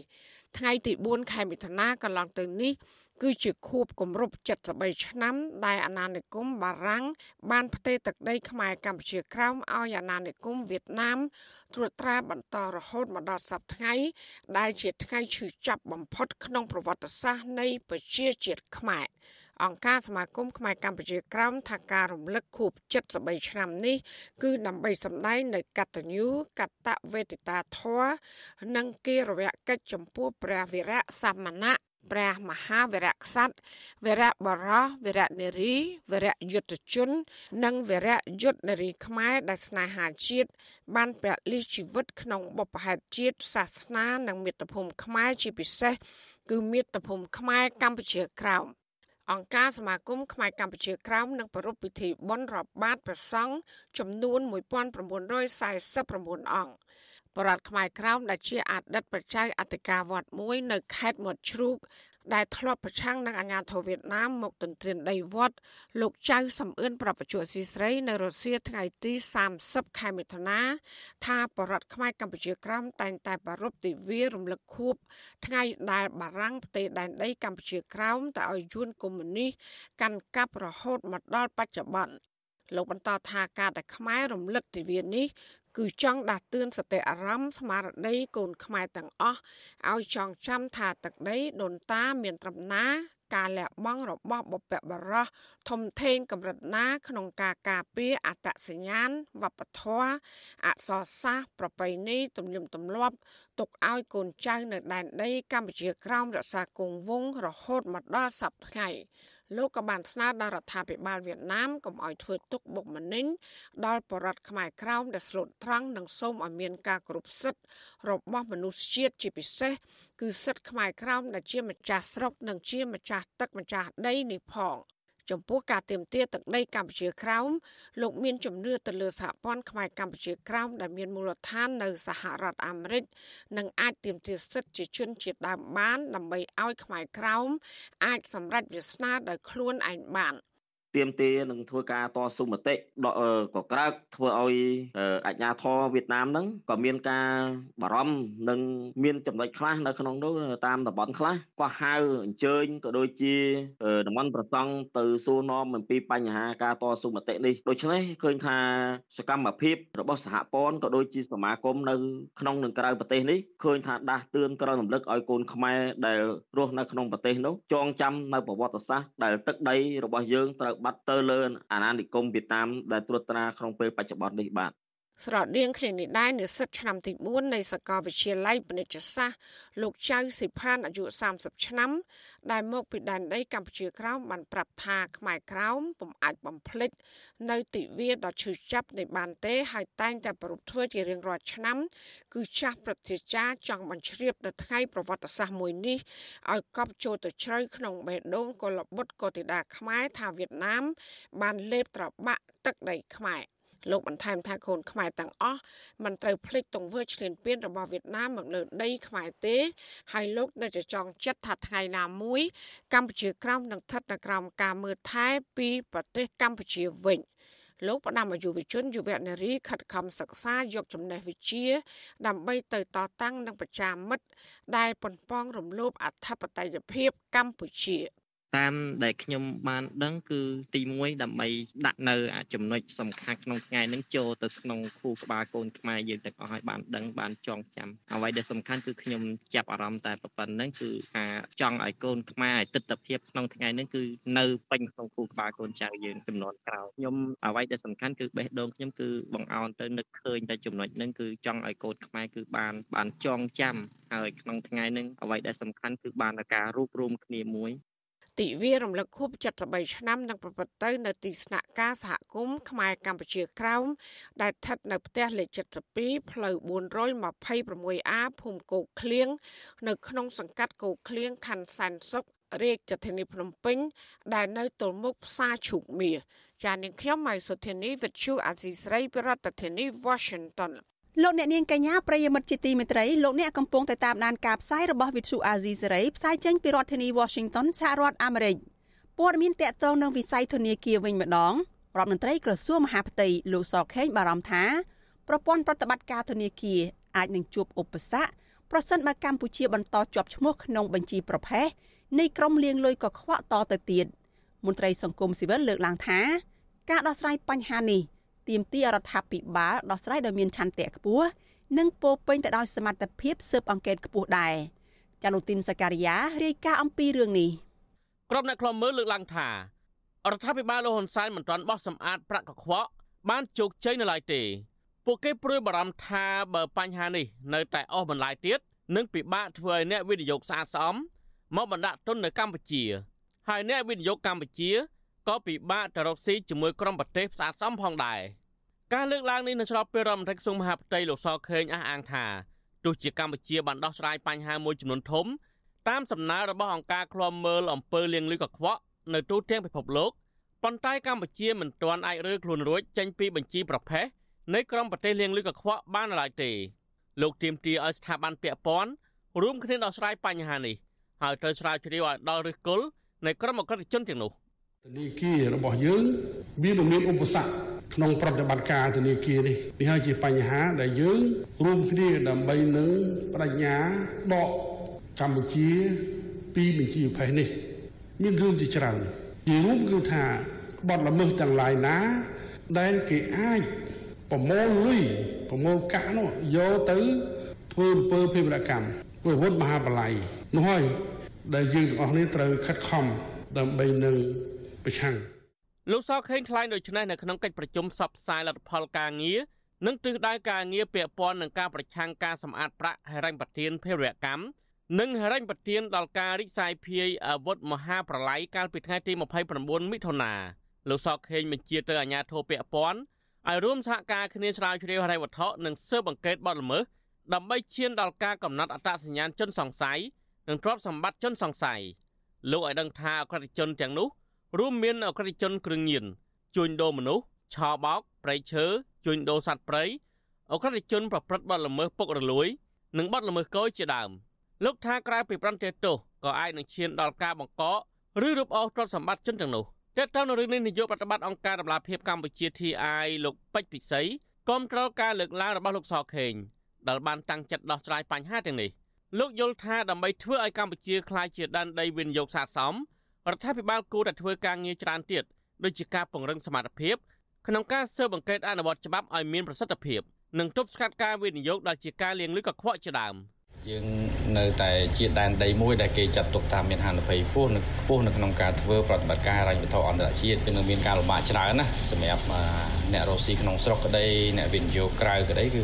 ថ្ងៃទី4ខែមិថុនាកន្លងទៅនេះ គឺជាខួបគម្រប់73ឆ្នាំ ដែលអាណានិគមបារាំងបានផ្ទេរទឹកដីខ្មែរកម្ពុជាក្រោមឲ្យអាណានិគមវៀតណាមត្រួតត្រាបន្តរហូតមកដល់សប្តាហ៍ថ្ងៃ ដែលជាថ្ងៃឈឺចាប់បំផុតក្នុងប្រវត្តិសាស្ត្រនៃប្រជាជាតិខ្មែរអង្គការសមាគមខ្មែរកម្ពុជាក្រោមថាការរំលឹកខួប73ឆ្នាំនេះគឺដើម្បីសម្ដែងនៅកតញ្ញូកតវេទិតាធម៌និងគិរវកិច្ចចំពោះព្រះវីរៈសាមណៈ ព្រះមហាវីរក្សត្រវីរៈបរោះវីរៈនារីវីរៈយុទ្ធជន និងវីរៈយុទ្ធនារីខ្មែរដែលស្នេហាជាតិបានពលិជីវិតក្នុងបុព្វហេតុជាតិសាសនានិងមាតុភូមិខ្មែរជាពិសេសគឺមាតុភូមិខ្មែរកម្ពុជាក្រោមអង្គការសមាគមខ្មែរកម្ពុជាក្រោមនឹងប្រារព្ធពិធីបុណ្យរាប់បាតព្រះសង្ឃចំនួន1949អង្គ បរដ្ឋខ្មែរក្រោមដែលជាអតីតបច្ច័យអធិការវត្តមួយ នៅខេត្តមាត់ជ្រូកដែលធ្លាប់ប្រឆាំងនឹងអាញាធរវៀតណាមមកទន្ទ្រានដីវត្តលោកចៅសំអឿនប្រពន្ធស៊ីស្រី នៅរុស្ស៊ីថ្ងៃទី30ខែមិថុនាថាបរដ្ឋខ្មែរកម្ពុជាក្រោមតែងតែប្រារព្ធទិវារំលឹកខួបថ្ងៃដែលបារាំងផ្ទេរដែនដីកម្ពុជាក្រោមទៅឲ្យយួនកុម្មុយនីសកាន់កាប់រហូតមកដល់បច្ចុប្បន្នលោកបន្តថាការដែលខ្មែររំលឹកទិវានេះ គឺចង់ដាស់តឿនសតិអារម្មណ៍ស្មារតីកូនខ្មែរទាំងអស់ឲ្យចងចាំថាទឹកដីដូនតាមានត្រឹមណាការលះបង់របស់បុព្វបុរសធំធេងកម្រិតណា ក្នុងការការពារអត្តសញ្ញាណវប្បធម៌អក្សរសាស្ត្រប្រពៃណីទំនៀមទម្លាប់ទុកឲ្យកូនចៅនៅដែនដីកម្ពុជាក្រោមរក្សាគង់វង្សរហូតមកដល់សប្តាហ៍ថ្ងៃ លោកក៏បានស្នើដល់រដ្ឋាភិបាលវៀតណាមកុំឲ្យធ្វើទុកបុកម្នេញដល់បរតខ្មែរក្រោមដែលស្លូតត្រង់និងសូមឲ្យមានការគ្រប់សិទ្ធិរបស់មនុស្សជាតិជាពិសេសគឺសិទ្ធិខ្មែរក្រោមដែលជាម្ចាស់ស្រុកនិងជាម្ចាស់ទឹកម្ចាស់ដីនេះផង ចំពោះការទៀមទាទឹកដីកម្ពុជាក្រោមលោកមានជំនឿទៅលើសហព័ន្ធខ្មែរកម្ពុជាក្រោមដែលមានមូលដ្ឋាននៅសហរដ្ឋអាមេរិកនិងអាចទៀមទាសិទ្ធិជាជនជាតិដើមបាន ដើម្បីឲ្យខ្មែរក្រោមអាចសម្រេចវាសនាដោយខ្លួនឯងបាន។ ទៀមទានឹងធ្វើការតស៊ូមតិដកកក្រើកធ្វើឲ្យអាជ្ញាធរវៀតណាមហ្នឹងក៏មានការបារម្ភនិងមានចំណុចខ្លះនៅក្នុងនោះតាមតំបន់ខ្លះក៏ហៅអញ្ជើញក៏ដូចជាតំបន់ប្រសង់ទៅសួរនាំអំពីបញ្ហាការតស៊ូមតិនេះដូច្នេះឃើញថាសកម្មភាពរបស់សហព័ន្ធក៏ដូចជាសមាគមនៅក្នុងនិងក្រៅប្រទេសនេះឃើញថាដាស់តឿនក្រោយរំលឹកឲ្យកូនខ្មែរដែលរស់នៅក្នុងប្រទេសនោះចងចាំនៅប្រវត្តិសាស្ត្រដែលទឹកដីរបស់យើងត្រូវបាត់ទៅលើអាណានិគមវៀតណាមដែលត្រួតត្រាក្នុងពេលបច្ចុប្បន្ននេះបាទ ស្រដៀងគ្នានេះដែរនិស្សិតឆ្នាំទី4នៃសាកលវិទ្យាល័យពាណិជ្ជសាស្ត្រលោកចៅសិផានអាយុ30ឆ្នាំ ដែលមកពីដែនដីកម្ពុជាក្រោមបានប្រាប់ថាខ្មែរក្រោមពុំអាចបំភ្លេចនៅទិវាដ៏ឈឺចាប់នៃបានទេហើយតែងតែប្រពធ្វើជារៀងរាល់ឆ្នាំ គឺចាស់ប្រតិចាចង់បញ្ជ្រាបនៅថ្ងៃប្រវត្តិសាស្ត្រមួយនេះឲ្យកប់ចូលទៅជ្រៅក្នុងបេះដូងកុលបុត្រកុតិដាខ្មែរថាវៀតណាម បានលេបត្របាក់ទឹកដីខ្មែរ លោកបន្ថែមថាកូនខ្មែរទាំងអស់មិនត្រូវភ្លេចទង្វើឈ្លានពានរបស់វៀតណាមមកលើដីខ្មែរទេហើយលោកនៅចចង់ចិត្តថាថ្ងៃណាមួយ កម្ពុជាក្រោមនឹងស្ថិតនៅក្រោមការមើលថែពីប្រទេសកម្ពុជាវិញលោកផ្ដាំអាយុវជនយុវនារីខិតខំសិក្សាយកចំណេះវិជ្ជា ដើម្បីទៅតតាំងនឹងប្រជាមិត្តដែលប៉ុនប៉ងរំលោភអធិបតេយ្យភាពកម្ពុជា តាមដែលខ្ញុំបានដឹងគឺទី1ដើម្បីដាក់នៅចំណុចសំខាន់ក្នុងថ្ងៃហ្នឹងចូលទៅក្នុងគូក្បាលកូនខ្មែរយើងទាំងអស់ឲ្យបានដឹងបានចងចាំអ្វីដែលសំខាន់គឺខ្ញុំចាប់អារម្មណ៍តែប៉ុណ្្នឹងគឺថាចង់ឲ្យកូនខ្មែរឲ្យទស្សនវិជ្ជាក្នុងថ្ងៃហ្នឹងគឺនៅពេញក្នុងគូក្បាលកូនចៅយើងចំនួនក្រោយខ្ញុំអ្វីដែលសំខាន់គឺបេះដូងខ្ញុំគឺបង្អោនទៅនឹកឃើញតែចំណុចហ្នឹងគឺចង់ឲ្យកូនខ្មែរគឺបានបានចងចាំហើយក្នុងថ្ងៃហ្នឹងអ្វីដែលសំខាន់គឺបានការរួបរวมគ្នាមួយ ទិវារំលឹកខួប73ឆ្នាំនឹងប្រព្រឹត្តទៅនៅទីស្នាក់ការសហគមន៍ខ្មែរកម្ពុជាក្រោមដែលស្ថិតនៅផ្ទះលេខ72ផ្លូវ 426A ភូមិគោកឃ្លៀងនៅក្នុងសង្កាត់គោកឃ្លៀងខណ្ឌសែនសុខរាជធានីភ្នំពេញ ដែលនៅទល់មុខផ្សារឈូកមាសចាននាងខ្ញុំម៉ៃសុធានីវិទ្យុអាស៊ីស្រីប្រធានាធិបតី Washington លោកអ្នកនាងកញ្ញាប្រិយមិត្តជាទីមេត្រីលោកអ្នកកំពុងតែតាមដានការផ្សាយរបស់វិទ្យុអាស៊ីសេរីផ្សាយចេញពីរដ្ឋធានី Washington សហរដ្ឋអាមេរិកព័ត៌មានតកតងនឹងវិស័យធនាគារវិញម្ដងរដ្ឋមន្ត្រីក្រសួងមហាផ្ទៃលោកសខេងបារម្ភថាប្រព័ន្ធប្រតិបត្តិការធនាគារអាចនឹងជួបឧបសគ្គប្រសិនបើកម្ពុជាបន្តជាប់ឈ្មោះក្នុងបញ្ជីប្រភេទនៃក្រុមលាងលុយកខ្វក់តទៅទៀតមន្ត្រីសង្គមស៊ីវិលលើកឡើងថា ការដោះស្រាយបញ្ហានេះ ទាមទាររដ្ឋាភិបាលដោះស្រាយដោយមានឆន្ទៈខ្ពស់និងពោពេញទៅដោយសមត្ថភាពស៊ើបអង្កេតខ្ពស់ដែរចាលូទីនសការីយ៉ារាយការណ៍អំពីរឿងនេះក្រុមអ្នកខ្លំមើលលើកឡើងថារដ្ឋាភិបាលលោកហ៊ុនសែនមិនទាន់បោះសម្អាតប្រាក់កខ្វក់បានជោគជ័យនៅឡើយទេ ពួកគេព្រួយបារម្ភថាបើបញ្ហានេះនៅតែអស់បន្លាយទៀតនឹងពិបាកធ្វើឲ្យអ្នកវិនិយោគស្អាតស្អំមកបណ្ដាក់ទុននៅកម្ពុជាហើយអ្នកវិនិយោគកម្ពុជា ក៏ពិបាកទៅរកស៊ីជាមួយក្រុមប្រទេសផ្សារសំផងដែរការលើកឡើងនេះនៅស្របពេលរដ្ឋមន្ត្រីក្រសួងមហាផ្ទៃលោកសខេងអះអាងថាទោះជាកម្ពុជាបានដោះស្រាយបញ្ហាមួយចំនួនធំតាមសំណើរបស់អង្គការឃ្លាំមើលអំពើលាងលុយកខ្វក់នៅទូទាំងពិភពលោកប៉ុន្តែកម្ពុជាមិនទាន់អាចរើខ្លួនរួចចេញពីបញ្ជីប្រភេទនៃក្រុមប្រទេសលាងលុយកខ្វក់បានឡើយទេលោកទៀមទាឲ្យស្ថាប័នពាក់ព័ន្ធរួមគ្នាដោះស្រាយបញ្ហានេះហើយត្រូវស្រាវជ្រាវឲ្យដល់ឫសគល់នៃក្រុមអក្រិតជនទាំងនោះ ធនាគាររបស់យើងវានឹងមានឧបសគ្គក្នុងប្រតិបត្តិការធនាគារនេះនេះហើយជាបញ្ហាដែលយើងរួមគ្នាដើម្បីនឹងបដិញ្ញាដកកម្ពុជាពីបញ្ជីប្រភេទនេះ មានរឿងជាច្រើនជារួមគឺថាបទល្មើសទាំងឡាយណាដែលគេអាចប្រមូលលុយប្រមូលកាក់នោះយកទៅធ្វើអំពើភេរវកម្មធ្វើអាវុធមហាបល័យនោះហើយដែលយើងទាំងអស់នេះត្រូវខិតខំដើម្បីនឹង ប្រឆាំងលោកសខេងថ្លែងដូចនេះនៅក្នុងកិច្ចប្រជុំសពផ្សាយលទ្ធផលការងារនិងទិសដៅការងារពាក់ព័ន្ធនឹងការប្រឆាំងការសម្អាតប្រាក់ហិរញ្ញប្បទានភេរវកម្មនិងហិរញ្ញប្បទានដល់ការរិះសាយភាយអាវុធមហាប្រឡាយកាលពីថ្ងៃទី29មិថុនាលោកសខេងបញ្ជាទៅអាជ្ញាធរពាក់ព័ន្ធឲ្យរួមសហការគ្នាស្រាវជ្រាវហិរញ្ញវត្ថុនិងស៊ើបអង្កេតបទល្មើសដើម្បីឈានដល់ការកំណត់អត្តសញ្ញាណជនសង្ស័យនិងទ្រព្យសម្បត្តិជនសង្ស័យលោកឲ្យដឹងថាអក្រិតជនទាំងនោះ រួមមានអក្រិតជនគ្រឿងញៀនជួញដូរមនុស្សឆោបោកប្រៃឈើជួញដូរសត្វព្រៃអក្រិតជនប្រព្រឹត្តបទល្មើសពុករលួយ និងបទល្មើសកយជាដើមលោកថាក្រៅពីប្រន្ទាទោសក៏អាចនឹងឈានដល់ការបង្កកឬរឹបអូសទ្រព្យសម្បត្តិជនទាំងនោះតើតើនៅរឿងនេះនាយកប្រតិបត្តិអង្គការដំឡាភិបកម្ពុជា TI លោកពេជ្រពិសីគាំទ្រការលើកឡើងរបស់លោកសខេងដែលបានតាំងចិត្តដោះស្រាយបញ្ហាទាំងនេះលោកយល់ថាដើម្បីធ្វើឲ្យកម្ពុជាក្លាយជាដែនដីវិនិយោគស័ក្តិសម រដ្ឋាភិបាលគួរតែធ្វើការងារច្រើនទៀតដូចជាការពង្រឹងសមត្ថភាពក្នុងការស៊ើបអង្កេតអនុវត្តច្បាប់ឲ្យមានប្រសិទ្ធភាពនិងទប់ស្កាត់ការវិនិយោគដែលជាការលាងលុយកខ្វក់ជាដើម។យើងនៅតែជាដែនដីមួយដែលគេចាត់ទុកថាមានហានិភ័យខ្ពស់នៅខ្ពស់នៅក្នុងការធ្វើប្រតិបត្តិការរញ្ញវត្ថុអន្តរជាតិគឺនឹងមានការលំបាកច្រើនណាសម្រាប់អ្នករស់ស៊ីក្នុងស្រុកក្តីអ្នកវិនិយោគក្រៅក្តីគឺ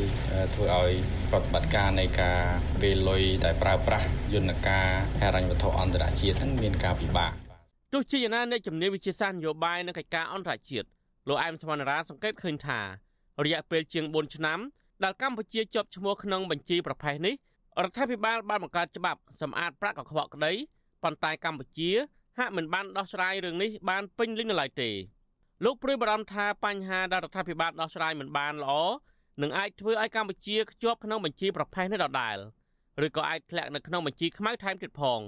ធ្វើឲ្យប្រតិបត្តិការនៃការវេលុយដែលប្រើប្រាស់យន្តការហិរញ្ញវត្ថុអន្តរជាតិហ្នឹងមានការពិបាក ទោះជាយ៉ាងណាអ្នកជំនាញវិទ្យាសាស្ត្រនយោបាយនិងកិច្ចការអន្តរជាតិលោកអែមសវណ្ណរាសង្កេតឃើញថារយៈពេលជាង4ឆ្នាំដែលកម្ពុជាជាប់ឈ្មោះក្នុងបញ្ជីប្រភេទនេះរដ្ឋាភិបាលបានបង្កើតច្បាប់សម្អាតប្រាក់កខ្វក់ក្តីប៉ុន្តែកម្ពុជាហាក់មិនបានដោះស្រាយរឿងនេះបានពេញលេញនៅឡើយទេលោកព្រួយបារម្ភថាបញ្ហាដែលរដ្ឋាភិបាលដោះស្រាយមិនបានល្អនឹងអាចធ្វើឲ្យកម្ពុជាខ្ជាប់ក្នុងបញ្ជីប្រភេទនេះដដែលឬក៏អាចធ្លាក់នៅក្នុងបញ្ជីខ្មៅថែមទៀតផង។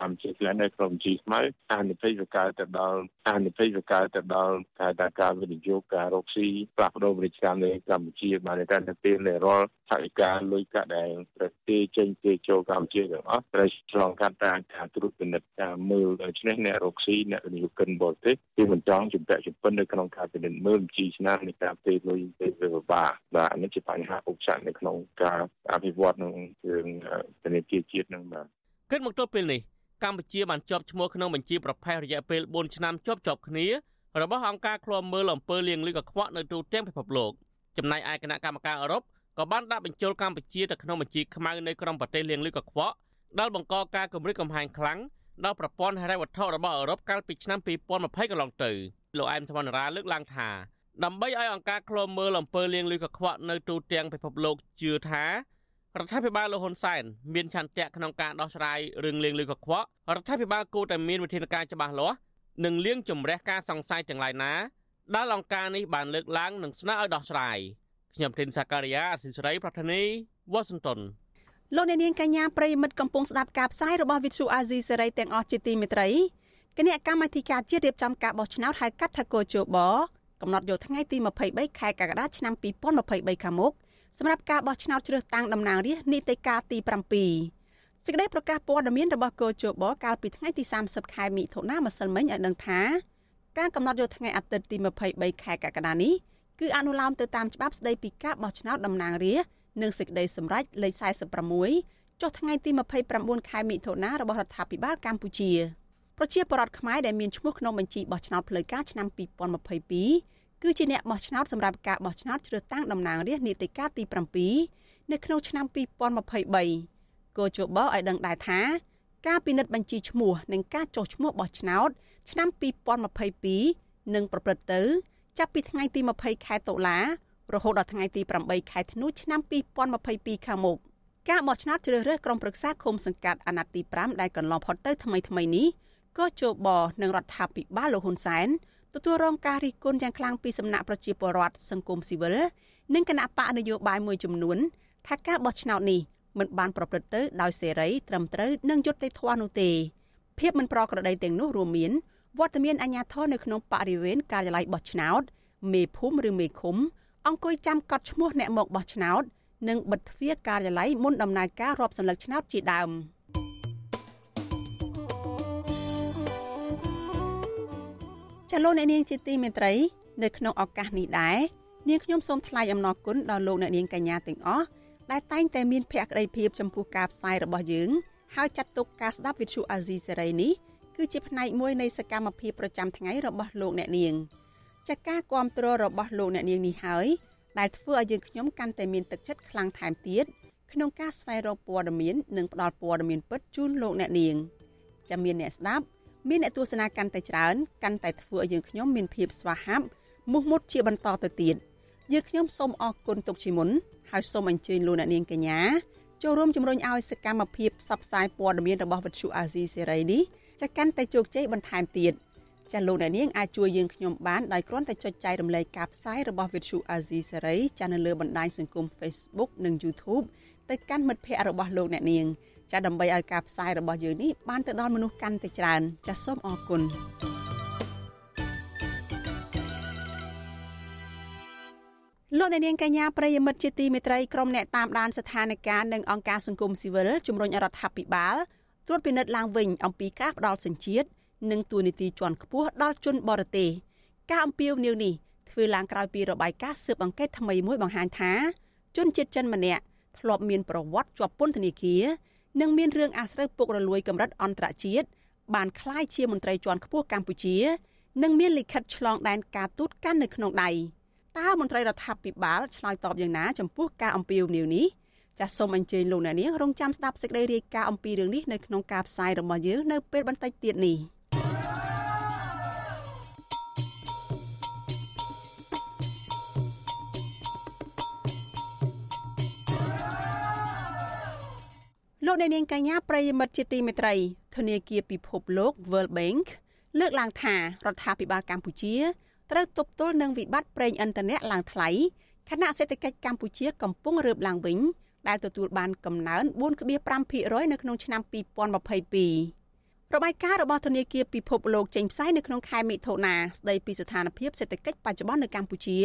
កម្ពុជាធ្លាក់នៅក្នុងជីស្មៅអានិភ័យវាកើតទៅដល់អានិភ័យវាកើតទៅដល់ការតែការវិនិយោគការរកស៊ីផ្លាស់ប្ដូរពាណិជ្ជកម្មនៅកម្ពុជាបានតែទៅពេលនៃរាល់ថវិកាលុយកាក់ដែលប្រទេសចេញគេចូលកម្ពុជាទាំងអស់ត្រូវឆ្លងកាត់តាមការត្រួតពិនិត្យតាមមើលដូច្នេះអ្នករកស៊ីអ្នកវិនិយោគិនបរទេសគឺមិនចង់ជំពាក់ជំពិននៅក្នុងការពិនិត្យមើលជីឆ្នាំនៃការពេលលុយពេលវិបាកបាទនេះជាបញ្ហាឧបសគ្គនៅក្នុងការអភិវឌ្ឍក្នុងគ្រឿងធនាគារជាតិនឹងបាទគិតមកទល់ពេលនេះ កម្ពុជាបានជាប់ឈ្មោះក្នុងបញ្ជីប្រភេទរយៈពេល4ឆ្នាំជាប់ជាប់គ្នារបស់អង្គការឃ្លាំមើលអំពើលាងលុយកខ្វក់នៅទូទាំងពិភពលោកចំណែកឯគណៈកម្មការអឺរ៉ុបក៏បានដាក់បញ្ចូលកម្ពុជាទៅក្នុងបញ្ជីខ្មៅនៃក្រុមប្រទេសលាងលុយកខ្វក់ដែលបង្កការគម្រិតកំហែងខ្លាំងដល់ប្រព័ន្ធហិរញ្ញវត្ថុរបស់អឺរ៉ុបកាលពីឆ្នាំ2020កន្លងទៅលោកអែមសវណ្ណរាលើកឡើងថាដើម្បីឲ្យអង្គការឃ្លាំមើលអំពើលាងលុយកខ្វក់នៅទូទាំងពិភពលោកជឿថា រដ្ឋាភិបាលលោកហ៊ុនសែនមានឆន្ទៈក្នុងការដោះស្រាយរឿងលេងលុយកខ្វក់រដ្ឋាភិបាលគួរតែមានវិធានការច្បាស់លាស់និងលាងជម្រះការសង្ស័យទាំងឡាយណាដែលអង្គការនេះបានលើកឡើងនិងស្នើឲ្យដោះស្រាយខ្ញុំធីនសាការីយ៉ាអសិសរីប្រធានីវ៉ាស៊ីនតោនលោកអ្នកនាងកញ្ញាប្រិមិត្តកំពុងស្ដាប់ការផ្សាយរបស់វិទ្យុអាស៊ីសេរីទាំងអស់ជាទីមេត្រីគណៈកម្មាធិការជាតិរៀបចំការបោះឆ្នោតហៅកាត់ថាកោជបកំណត់យកថ្ងៃទី23ខែកក្កដាឆ្នាំ2023ខាងមុខ សម្រាប់ការបោះឆ្នោតជ្រើសតាំងតំណាងរាស្ត្រនីតិកាលទី7សេចក្តីប្រកាសព័ត៌មានរបស់គោជបកាលពីថ្ងៃទី30ខែមិថុនាម្សិលមិញឲ្យដឹងថាការកំណត់យកថ្ងៃអាទិត្យទី23ខែកក្កដានេះគឺអនុលោមទៅតាមច្បាប់ស្តីពីការបោះឆ្នោតតំណាងរាស្ត្រនិងសេចក្តីសម្រេចលេខ46ចុះថ្ងៃទី29ខែមិថុនារបស់រដ្ឋាភិបាលកម្ពុជាប្រជាពលរដ្ឋខ្មែរដែលមានឈ្មោះក្នុងបញ្ជីបោះឆ្នោតផ្លូវការឆ្នាំ2022 គឺជាអ្នកបោះឆ្នោតសម្រាប់ការបោះឆ្នោតជ្រើសតាំងតំណាងរាស្ត្រនីតិកាលទី7នៅក្នុងឆ្នាំ2023គោជបឲ្យដឹងដែរថា ការពិនិត្យបញ្ជីឈ្មោះនិងការចុះឈ្មោះបោះឆ្នោត ឆ្នាំ2022នឹងប្រព្រឹត្តទៅ ចាប់ពីថ្ងៃទី20ខែតុលារហូតដល់ថ្ងៃទី8ខែធ្នូឆ្នាំ2022ខាងមុខការបោះឆ្នោតជ្រើសរើសក្រុមប្រឹក្សាឃុំសង្កាត់អាណត្តិទី5ដែលកន្លងផុតទៅថ្មីថ្មីនេះក៏ជបនឹងរដ្ឋាភិបាលលោកហ៊ុនសែន ទទួលរងការរិះគន់យ៉ាងខ្លាំងពីសំណាក់ប្រជាពលរដ្ឋសង្គមស៊ីវិលនិងគណៈបកនយោបាយមួយចំនួន ថាការបោះឆ្នោតនេះមិនបានប្រព្រឹត្តទៅដោយសេរីត្រឹមត្រូវនិងយុត្តិធម៌នោះទេភាពមិនប្រក្រតីទាំងនោះរួមមានវត្តមានអាជ្ញាធរនៅក្នុងបរិវេណការិយាល័យបោះឆ្នោតមេភូមិឬមេឃុំ អង្គុយចាំកត់ឈ្មោះអ្នកមកបោះឆ្នោត និងបិទទ្វារការិយាល័យមុនដំណើរការរាប់សន្លឹកឆ្នោតជាដើម ចលនានាងជាទីមេត្រីនៅក្នុងឱកាសនេះដែរនាងខ្ញុំសូមថ្លែងអំណរគុណដល់លោកអ្នកនាងកញ្ញាទាំងអស់ដែលតែងតែមានភក្ដីភាពចំពោះការផ្សាយរបស់យើងហើយចាត់ទុកការស្ដាប់វិទ្យុអាស៊ីសេរីនេះគឺជាផ្នែកមួយនៃសកម្មភាពប្រចាំថ្ងៃរបស់លោកអ្នកនាងចាការគ្រប់គ្រងរបស់លោកអ្នកនាងនេះហើយដែលធ្វើឲ្យយើងខ្ញុំកាន់តែមានទឹកចិត្តខ្លាំងថែមទៀតក្នុងការស្វែងរកព័ត៌មាននិងផ្តល់ព័ត៌មានពិតជូនលោកអ្នកនាងចាំមានអ្នកស្ដាប់ មានអ្នកទស្សនាកាន់តែច្រើនកាន់តែធ្វើឲ្យយើងខ្ញុំមានភាពស្វាហាប់មោះមុតជាបន្តទៅទៀតយើងខ្ញុំសូមអរគុណទុកជាមុនហើយសូមអញ្ជើញលោកអ្នកនាងកញ្ញាចូលរួមជំរុញឲ្យសកម្មភាពផ្សព្វផ្សាយព័ត៌មានរបស់វិទ្យុអាស៊ីសេរីនេះចាកាន់តែជោគជ័យបន្ថែមទៀតចាលោកអ្នកនាងអាចជួយយើងខ្ញុំបានដោយគ្រាន់តែចុចចែករំលែកការផ្សាយរបស់វិទ្យុអាស៊ីសេរីចានៅលើបណ្ដាញសង្គម Facebook និង YouTube ទៅកាន់មិត្តភ័ក្តិរបស់លោកអ្នកនាង ចាដើម្បីឲ្យការផ្សាយរបស់យើងនេះបានទៅដល់មនុស្សកាន់តែច្រើន ចាសូមអរគុណលោកអ្នកនាងកញ្ញាប្រិយមិត្តជាទីមេត្រីក្រុមអ្នកតាមដានស្ថានភាពនិងអង្គការសង្គមស៊ីវិលជំរុញរដ្ឋាភិបាលត្រួតពិនិត្យឡើងវិញអំពីការផ្ដាល់សញ្ជាតិនិងទួនាទីជាន់ខ្ពស់ដល់ជនបរទេសការអំពាវនាវនេះធ្វើឡើងក្រោយពីរបាយការណ៍ស៊ើបអង្កេតថ្មីមួយបង្ហាញថាជនជាតិចិនម្នាក់ធ្លាប់មានប្រវត្តិជាប់ពន្ធនាគារ និងមានរឿងអាស្រូវពុករលួយកម្រិតអន្តរជាតិបានក្លាយជាមន្ត្រីជាន់ខ្ពស់កម្ពុជា និងមានលិខិតឆ្លងដែនការទូតកាន់នៅក្នុងដៃតើមន្ត្រីរដ្ឋាភិបាលឆ្លើយតបយ៉ាងណាចំពោះការអំពាវនាវនេះចាសសូមអញ្ជើញលោកអ្នកនាងរងចាំស្ដាប់សេចក្តីរាយការណ៍អំពីរឿងនេះនៅក្នុងការផ្សាយរបស់យើងនៅពេលបន្តិចទៀតនេះ លោកអ្នកនាងកញ្ញាប្រិយមិត្តជាទីមេត្រីធនាគារពិភពលោក World Bank លើកឡើងថារដ្ឋាភិបាលកម្ពុជាត្រូវទប់ទល់នឹងវិបត្តិប្រេងឥន្ធនៈឡើងថ្លៃខណៈសេដ្ឋកិច្ចកម្ពុជាកំពុងរើបឡើងវិញដែលទទួលបានកំណើន4.5%នៅក្នុងឆ្នាំ2022របាយការណ៍របស់ធនាគារពិភពលោកចេញផ្សាយនៅក្នុងខែមិថុនាស្ដីពីស្ថានភាពសេដ្ឋកិច្ចបច្ចុប្បន្ននៅកម្ពុជា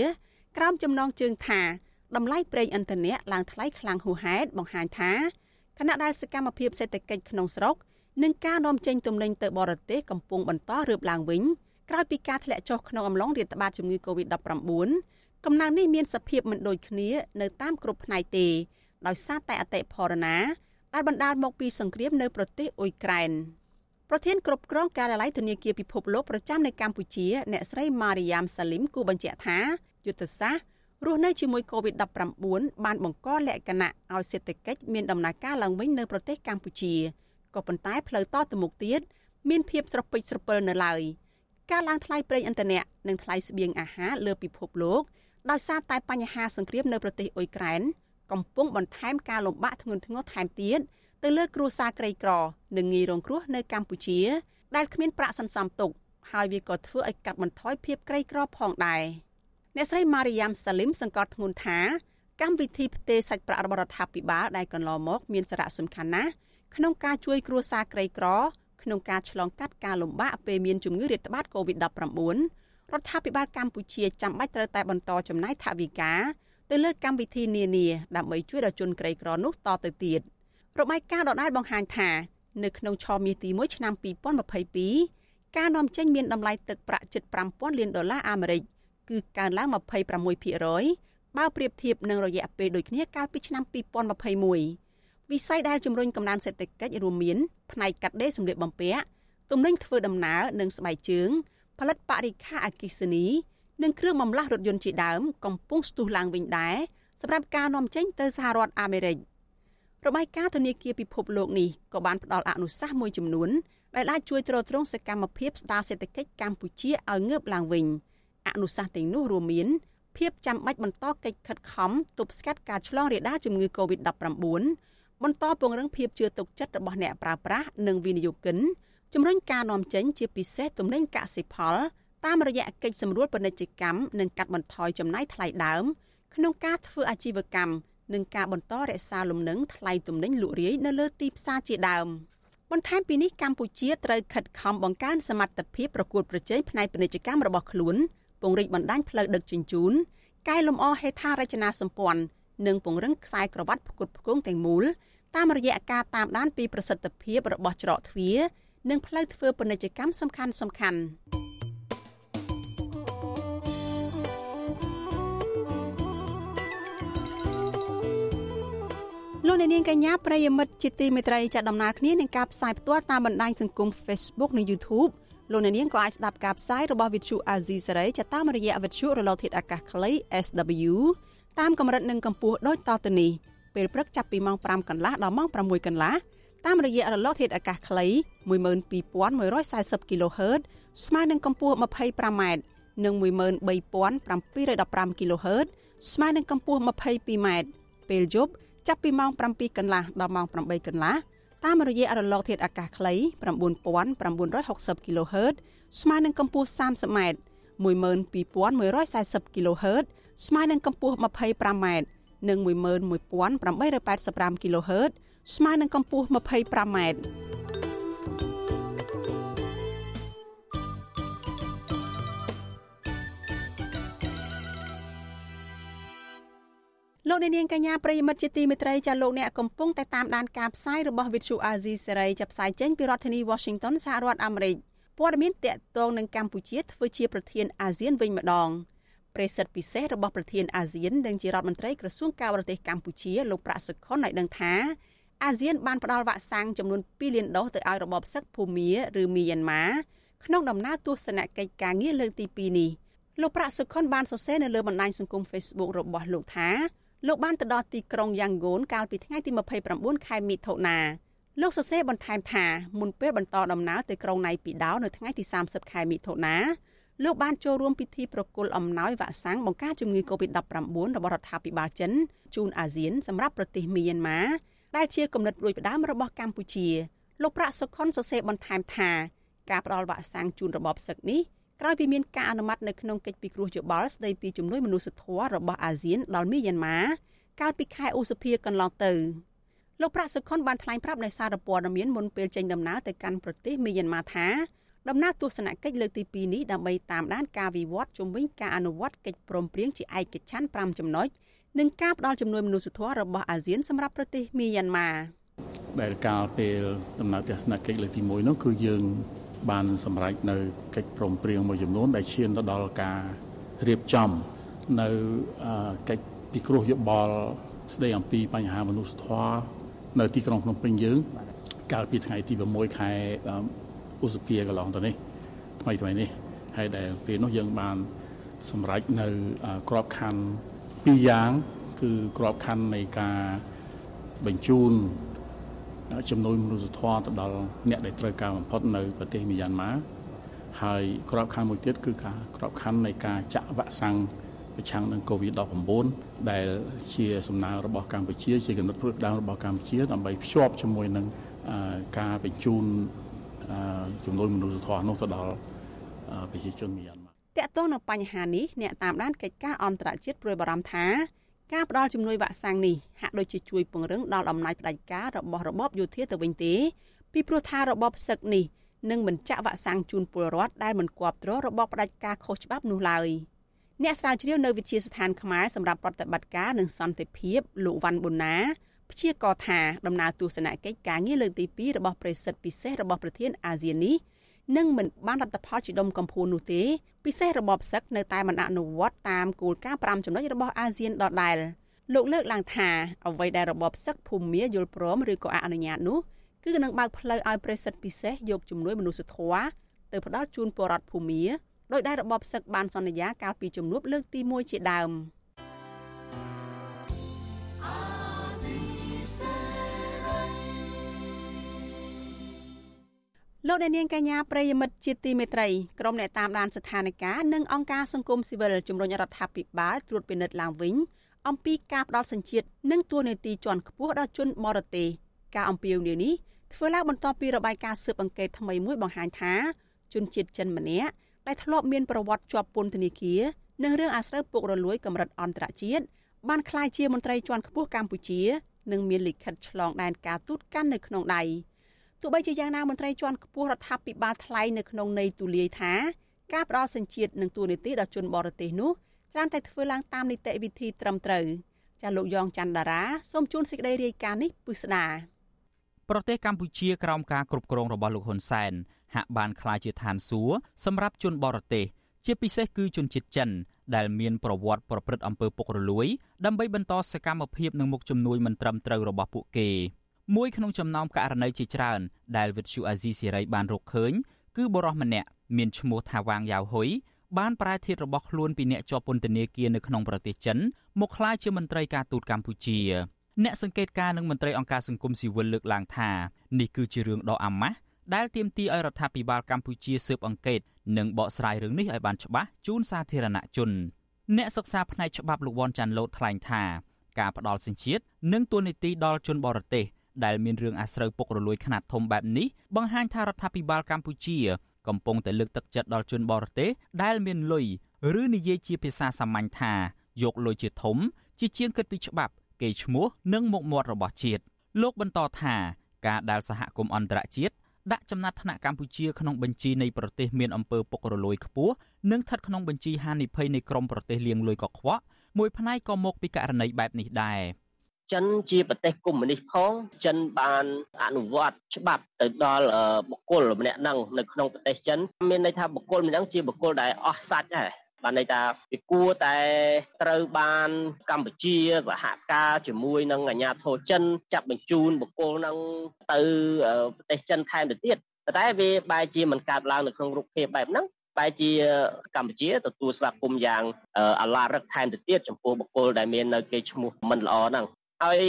ក្រោមចំណងជើងថាតម្លៃប្រេងឥន្ធនៈឡើងថ្លៃខ្លាំងហួសហេតុបង្ហាញថា ខណៈដែលសកម្មភាពសេដ្ឋកិច្ចក្នុងស្រុកនិងការនាំចេញទំនិញទៅបរទេសកំពុងបន្តរើបឡើងវិញក្រោយពីការធ្លាក់ចុះក្នុងអំឡុងរាតត្បាតជំងឺ Covid-19 កំណើននេះមានសភាពមិនដូចគ្នានៅតាមគ្រប់ផ្នែកទេដោយសារតែអតិផរណាដែលបណ្ដាលមកពីសង្គ្រាមនៅប្រទេសអ៊ុយក្រែនប្រធានគ្រប់គ្រងការិយាល័យធនាគារពិភពលោកប្រចាំនៅកម្ពុជាអ្នកស្រីម៉ារីយ៉ាមសាលីមគូបញ្ជាក់ថាយុទ្ធសាស្ត្រ រស់នៅជាមួយ COVID-19 បានបង្កលក្ខណៈឲ្យសេដ្ឋកិច្ចមានដំណើរការឡើងវិញនៅប្រទេសកម្ពុជាក៏ប៉ុន្តែផ្លូវតទៅមុខទៀតមានភាពស្រពេចស្រពិលនៅឡើយការឡើងថ្លៃប្រេងឥន្ធនៈនិងថ្លៃស្បៀងអាហារលើពិភពលោកដោយសារតែបញ្ហាសង្គ្រាមនៅប្រទេសអ៊ុយក្រែនកំពុងបន្ថែមការលំបាកធ្ងន់ធ្ងរថែមទៀតទៅលើគ្រួសារក្រីក្រ និងងាយរងគ្រោះនៅកម្ពុជា ដែលគ្មានប្រាក់សន្សំទុកហើយវាក៏ធ្វើឲ្យកាត់បន្ថយភាពក្រីក្រផងដែរ អ្នកស្រីម៉ារីយ៉ាំសាលីមសង្កត់ធ្ងន់ថាកម្មវិធីផ្ទេរសាច់ប្រាក់របស់រដ្ឋាភិបាលដែលកន្លងមកមានសារៈសំខាន់ណាស់ក្នុងការជួយគ្រួសារក្រីក្រ ក្នុងការឆ្លងកាត់ការលំបាកពេលមានជំងឺរាតត្បាត COVID-19 រដ្ឋាភិបាលកម្ពុជាចាំបាច់ត្រូវតែបន្តចំណាយថវិកាទៅលើកម្មវិធីនានាដើម្បីជួយដល់ជនក្រីក្រនោះតទៅទៀតរបាយការណ៍ដដែលបង្ហាញថានៅក្នុងឆមាសទី1ឆ្នាំ2022ការនាំចេញមានតម្លៃទឹកប្រាក់ជិត5000លានដុល្លារអាមេរិក គឺកើនឡើង26%បើប្រៀបធៀបនឹងរយៈពេលដូចគ្នាកាលពីឆ្នាំ2021វិស័យដែលជំរុញកំណើនសេដ្ឋកិច្ចរួមមានផ្នែកកាត់ដេរសម្លៀកបំពាក់ទំនិញធ្វើដំណើរនិងស្បែកជើង ផលិតបរិក្ខារអគ្គិសនីនិងគ្រឿងបន្លាស់រថយន្តជាដើមកំពុងស្ទុះឡើងវិញដែរសម្រាប់ការនាំចេញទៅសហរដ្ឋអាមេរិករបាយការណ៍ធនាគារពិភពលោកនេះក៏បានផ្ដល់អនុសាសន៍មួយចំនួនដែលអាចជួយទ្រទ្រង់សកម្មភាពស្ដារសេដ្ឋកិច្ចកម្ពុជាឲ្យងើបឡើងវិញ អនុសាសន៍ទាំងនោះរួមមានភាពចាំបាច់បន្តកិច្ចខិតខំទប់ស្កាត់ការឆ្លងរាលដាលជំងឺ Covid-19 បន្តពង្រឹងភាពជឿទុកចិត្តរបស់អ្នកប្រើប្រាស់និងវិនិយោគិនជំរុញការនាំចេញជាពិសេសទំនិញកសិផលតាមរយៈកិច្ចសម្រួលពាណិជ្ជកម្មនិងកាត់បន្ថយចំណាយថ្លៃដើម ក្នុងការធ្វើអាជីវកម្មនិងការបន្តរក្សាលំនឹងថ្លៃទំនិញលក់រាយនៅលើទីផ្សារជាដើមបន្ថែមពីនេះកម្ពុជាត្រូវខិតខំបង្កើនសមត្ថភាពប្រកួតប្រជែងផ្នែកពាណិជ្ជកម្មរបស់ខ្លួន ពង្រីកបណ្ដាញផ្លូវដឹកជញ្ជូនកែលម្អហេដ្ឋារចនាសម្ព័ន្ធនិងពង្រឹងខ្សែក្រវ៉ាត់ផ្គត់ផ្គង់ទាំងមូលតាមរយៈការតាមដានពីប្រសិទ្ធភាពរបស់ច្រកទ្វារនិងផ្លូវធ្វើពាណិជ្ជកម្មសំខាន់សំខាន់លោកអ្នកនាងកញ្ញាប្រិយមិត្តជាទីមេត្រីចាត់ដំណើរគ្នានឹងការផ្សាយផ្ទាល់តាមបណ្ដាញសង្គម Facebook និង YouTube លោកអ្នកនាងក៏អាចស្ដាប់ការផ្សាយរបស់ Vithu Azizi Saray ចាតាមរយៈវិទ្យុរលកធាតុអាកាសខ្លី SW តាមកម្រិតនិងកម្ពស់ដូចតទៅនេះពេលព្រឹកចាប់ពីម៉ោង5កន្លះដល់ម៉ោង6កន្លះតាមរយៈរលកធាតុអាកាសខ្លី12140 kHz ស្មើនឹងកម្ពស់ 25m និង13715 kHz ស្មើនឹងកម្ពស់ 22m ពេលយប់ចាប់ពីម៉ោង7កន្លះដល់ម៉ោង8កន្លះ តាមរយៈរលកធាតុអាកាសខ្លី9960 kHz ស្មើនឹងកម្ពស់ 30m 12140 kHz ស្មើនឹងកម្ពស់ 25m និង11885 kHz ស្មើនឹងកម្ពស់ 25m លោកអ្នកនាងកញ្ញាប្រិយមិត្តជាទីមេត្រីចាលោកអ្នកកំពុងតែតាមដានការផ្សាយរបស់ Vithu Azizi សេរីចាប់ផ្សាយចេញពីរដ្ឋធានី Washington សហរដ្ឋអាមេរិកព័ត៌មានតកតងនឹងកម្ពុជាធ្វើជាប្រធានអាស៊ានវិញម្ដងប្រិស័ទពិសេសរបស់ប្រធានអាស៊ាននិងជារដ្ឋមន្ត្រីក្រសួងការបរទេសកម្ពុជាលោកប្រាក់សុខុនឲ្យដឹងថាអាស៊ានបានផ្ដល់វ៉ាក់សាំងចំនួន2លានដូសទៅឲ្យរបបសឹកភូមាឬមីយ៉ាន់ម៉ាក្នុងដំណើរទស្សនកិច្ចការងារលើកទី2នេះលោកប្រាក់សុខុនបានសរសេរនៅលើបណ្ដាញសង្គម Facebook របស់លោកថា លោកបានទៅដល់ទីក្រុងយ៉ាងហ្គូនកាលពីថ្ងៃទី29ខែមិថុនាលោកសរសេរបន្ថែមថាមុនពេលបន្តដំណើរទៅក្រុងណៃពីដោនៅថ្ងៃទី30ខែមិថុនាលោកបានចូលរួមពិធីប្រគល់អំណោយវ៉ាក់សាំងបង្ការជំងឺ Covid-19 របស់រដ្ឋាភិបាលចិនជូនអាស៊ានសម្រាប់ប្រទេសមីយ៉ាន់ម៉ាដែលជាគំនិតរួចផ្ដើមរបស់កម្ពុជាលោកប្រាក់សុខុនសរសេរបន្ថែមថាការផ្ដល់វ៉ាក់សាំងជូនរបបសឹកនេះ ក្រោយពីមានការអនុម័តនៅក្នុងកិច្ចពិគ្រោះយោបល់ស្ដីពីជំនួយមនុស្សធម៌របស់អាស៊ានដល់មីយ៉ាន់ម៉ាកាលពីខែឧសភាកន្លងទៅលោកប្រាក់សុខុនបានថ្លែងប្រាប់នៅសារព័ត៌មានមុនពេលចេញដំណើរទៅកាន់ប្រទេសមីយ៉ាន់ម៉ាថាដំណើរទស្សនកិច្ចលើកទី2នេះដើម្បីតាមដានការវិវត្តជំវិញការអនុវត្តកិច្ចព្រមព្រៀងជាឯកច្ឆ័ន្ទ5ចំណុចនិងការផ្ដល់ជំនួយមនុស្សធម៌របស់អាស៊ានសម្រាប់ប្រទេសមីយ៉ាន់ម៉ាដែលកាលពេលដំណើរទស្សនកិច្ចលើកទី1នោះគឺយើង បានសម្រេចនៅកិច្ចព្រមព្រៀងមួយចំនួនដែលឈានទៅដល់ការរៀបចំនៅកិច្ចពិគ្រោះយោបល់ស្ដីអំពីបញ្ហាមនុស្សធម៌នៅទីក្រុងភ្នំពេញយើង កាលពីថ្ងៃទី6ខែឧសភាកន្លងទៅនេះថ្មីថ្មីនេះហើយដែលពេលនោះយើងបាន សម្រេចនៅក្របខ័ណ្ឌពីរយ៉ាង គឺក្របខ័ណ្ឌនៃការបញ្ជូន ចំនួនមនុស្សធម៌ទៅដល់អ្នកដែលត្រូវការបំផុតនៅប្រទេសមីយ៉ាន់ម៉ាហើយក្របខ័ណ្ឌមួយទៀតគឺការក្របខ័ណ្ឌនៃការចាក់វ៉ាក់សាំងប្រឆាំងនឹង COVID-19 ដែលជាសំណើរបស់កម្ពុជា ជាគំនិតផ្ដួចផ្ដើមរបស់កម្ពុជាដើម្បីភ្ជាប់ជាមួយនឹងការបញ្ជូនចំនួនមនុស្សធម៌នោះទៅដល់ប្រជាជនមីយ៉ាន់ម៉ាតកតងនឹងបញ្ហានេះអ្នកតាមដានកិច្ចការអន្តរជាតិព្រួយបារម្ភថា ការផ្ដល់ជំនួយវ៉ាក់សាំងនេះហាក់ដូចជាជួយពង្រឹងដល់អំណាចផ្ដាច់ការរបស់របបយោធាទៅវិញទេពីព្រោះថារបបសឹកនេះនឹងមិនចាក់វ៉ាក់សាំងជូនពលរដ្ឋដែលមិនគាប់ទ្ររបបផ្ដាច់ការខុសច្បាប់នោះឡើយអ្នកស្រាវជ្រាវនៅវិទ្យាស្ថានខ្មែរសម្រាប់ប្រតិបត្តិការនិងសន្តិភាពលោកវ៉ាន់ប៊ុនណាព្យាករថាដំណើរទស្សនកិច្ចការងារលើកទី2របស់ប្រិសិទ្ធពិសេសរបស់ប្រធានអាស៊ាននេះ នឹងមិនបានលទ្ធផលជាដុំកំភួននោះទេពិសេសរបបសឹកនៅតែមិនអនុវត្តតាមគោលការណ៍5ចំណុចរបស់អាស៊ានដដែលលោកលើកឡើងថាអ្វីដែលរបបសឹកភូមាយល់ព្រមឬក៏អនុញ្ញាតនោះគឺនឹងបើកផ្លូវឲ្យប្រិសិទ្ធពិសេសយកជំនួយមនុស្សធម៌ទៅផ្ដល់ជូនពលរដ្ឋភូមាដោយដែលរបបសឹកបានសន្យាកាលពីជំនួបលើកទី1ជាដើម។ លោកអ្នកនាងកញ្ញាប្រិយមិត្តជាទីមេត្រីក្រុមអ្នកតាមដានស្ថានភាពនិងអង្គការសង្គមស៊ីវិលជំរុញរដ្ឋាភិបាលត្រួតពិនិត្យឡើងវិញអំពីការផ្ដាល់សញ្ជាតិនិងទួលនីតិជាន់ខ្ពស់ដល់ជនបរទេសការអំពាវនាវនេះធ្វើឡើងបន្ទាប់ពីរបាយការណ៍ស៊ើបអង្កេតថ្មីមួយបង្ហាញថាជនជាតិចិនម្នាក់ដែលធ្លាប់មានប្រវត្តិជាប់ពន្ធនាគារនិងរឿងអាស្រូវពុករលួយកម្រិតអន្តរជាតិបានក្លាយជាមន្ត្រីជាន់ខ្ពស់កម្ពុជា និងមានលិខិតឆ្លងដែនការទូតកាន់នៅក្នុងដៃ ទោះបីជាយ៉ាងណាមន្ត្រីជាន់ខ្ពស់រដ្ឋាភិបាលថ្លែងនៅក្នុងន័យទូលាយថាការផ្ដល់សញ្ជាតិនិងទួលនីតិដល់ជនបរទេសនោះច្រើនតែធ្វើឡើងតាមនីតិវិធីត្រឹមត្រូវចាលោកយ៉ងច័ន្ទដារាសូមជូនសេចក្តីរាយការណ៍នេះពិស្ដាប្រទេសកម្ពុជាក្រោមការគ្រប់គ្រងរបស់លោកហ៊ុនសែនហាក់បានក្លាយជាឋានសួគ៌សម្រាប់ជនបរទេសជាពិសេសគឺជនជាតិចិនដែលមានប្រវត្តិប្រព្រឹត្តអំពើពុករលួយដើម្បីបន្តសកម្មភាពនិងមុខជំនួយមិនត្រឹមត្រូវរបស់ពួកគេ មួយក្នុងចំណោមករណីជាច្រើន ដែលវិទ្យុអាស៊ីសេរីបានរកឃើញគឺបរិសម្នាក់មានឈ្មោះថាវាងយ៉ាវហ៊ុយបានប្រែធាតុរបស់ខ្លួនពីអ្នកជាប់ពន្ធនាគារនៅក្នុងប្រទេសចិនមកក្លាយជាមន្ត្រីការទូតកម្ពុជាអ្នកសង្កេតការនិងមន្ត្រីអង្គការសង្គមស៊ីវិលលើកឡើងថានេះគឺជារឿងដ៏អាម៉ាស់ដែលទាមទារឲ្យរដ្ឋាភិបាលកម្ពុជាស៊ើបអង្កេតនិងបកស្រាយរឿងនេះឲ្យបានច្បាស់ជូនសាធារណជនអ្នកសិក្សាផ្នែកច្បាប់លោកវ៉ាន់ចាន់ឡូតថ្លែងថាការផ្ដាល់សញ្ជាតិនិងទួលនីតិដល់ជនបរទេស ដែលមានរឿងអាស្រូវពុករលួយខ្នាតធំបែបនេះបង្ហាញថារដ្ឋាភិបាលកម្ពុជា កំពុងតែលើកទឹកចិត្តដល់ជនបរទេសដែលមានលុយឬនិយាយជាភាសាសាមញ្ញថាយកលុយជាធំ ជាជាងគិតពីច្បាប់កេរ្តិ៍ឈ្មោះនិងមុខមាត់របស់ជាតិលោកបន្តថាការដែលសហគមន៍អន្តរជាតិដាក់ចំណាត់ថ្នាក់កម្ពុជាក្នុងបញ្ជីនៃប្រទេសមានអំពើពុករលួយខ្ពស់និងស្ថិតក្នុងបញ្ជីហានិភ័យនៃក្រមប្រទេសលាងលុយកខ្វក់មួយផ្នែកក៏មកពីករណីបែបនេះដែរ ចិនជាប្រទេសកុម្មុយនីសផងចិនបានអនុវត្តច្បាប់ទៅដល់បុគ្គលម្នាក់ហ្នឹងនៅក្នុងប្រទេសចិនមានន័យថាបុគ្គលម្នាក់ហ្នឹងជាបុគ្គលដែលអស់សាច់ដែរបានន័យថាវាគួរតែត្រូវបានកម្ពុជាសហការជាមួយនឹងអាជ្ញាធរចិនចាប់បញ្ជូនបុគ្គលនឹងទៅប្រទេសចិនថែមទៅទៀតតែវាបែរជាមិនកើតឡើងនៅក្នុងរូបភាពបែបហ្នឹងបែរជាកម្ពុជាទទួលស្វាគមន៍យ៉ាងអាឡារឹកថែមទៅទៀតចំពោះបុគ្គលដែលមាននៅគេឈ្មោះមិនល្អហ្នឹង ហើយ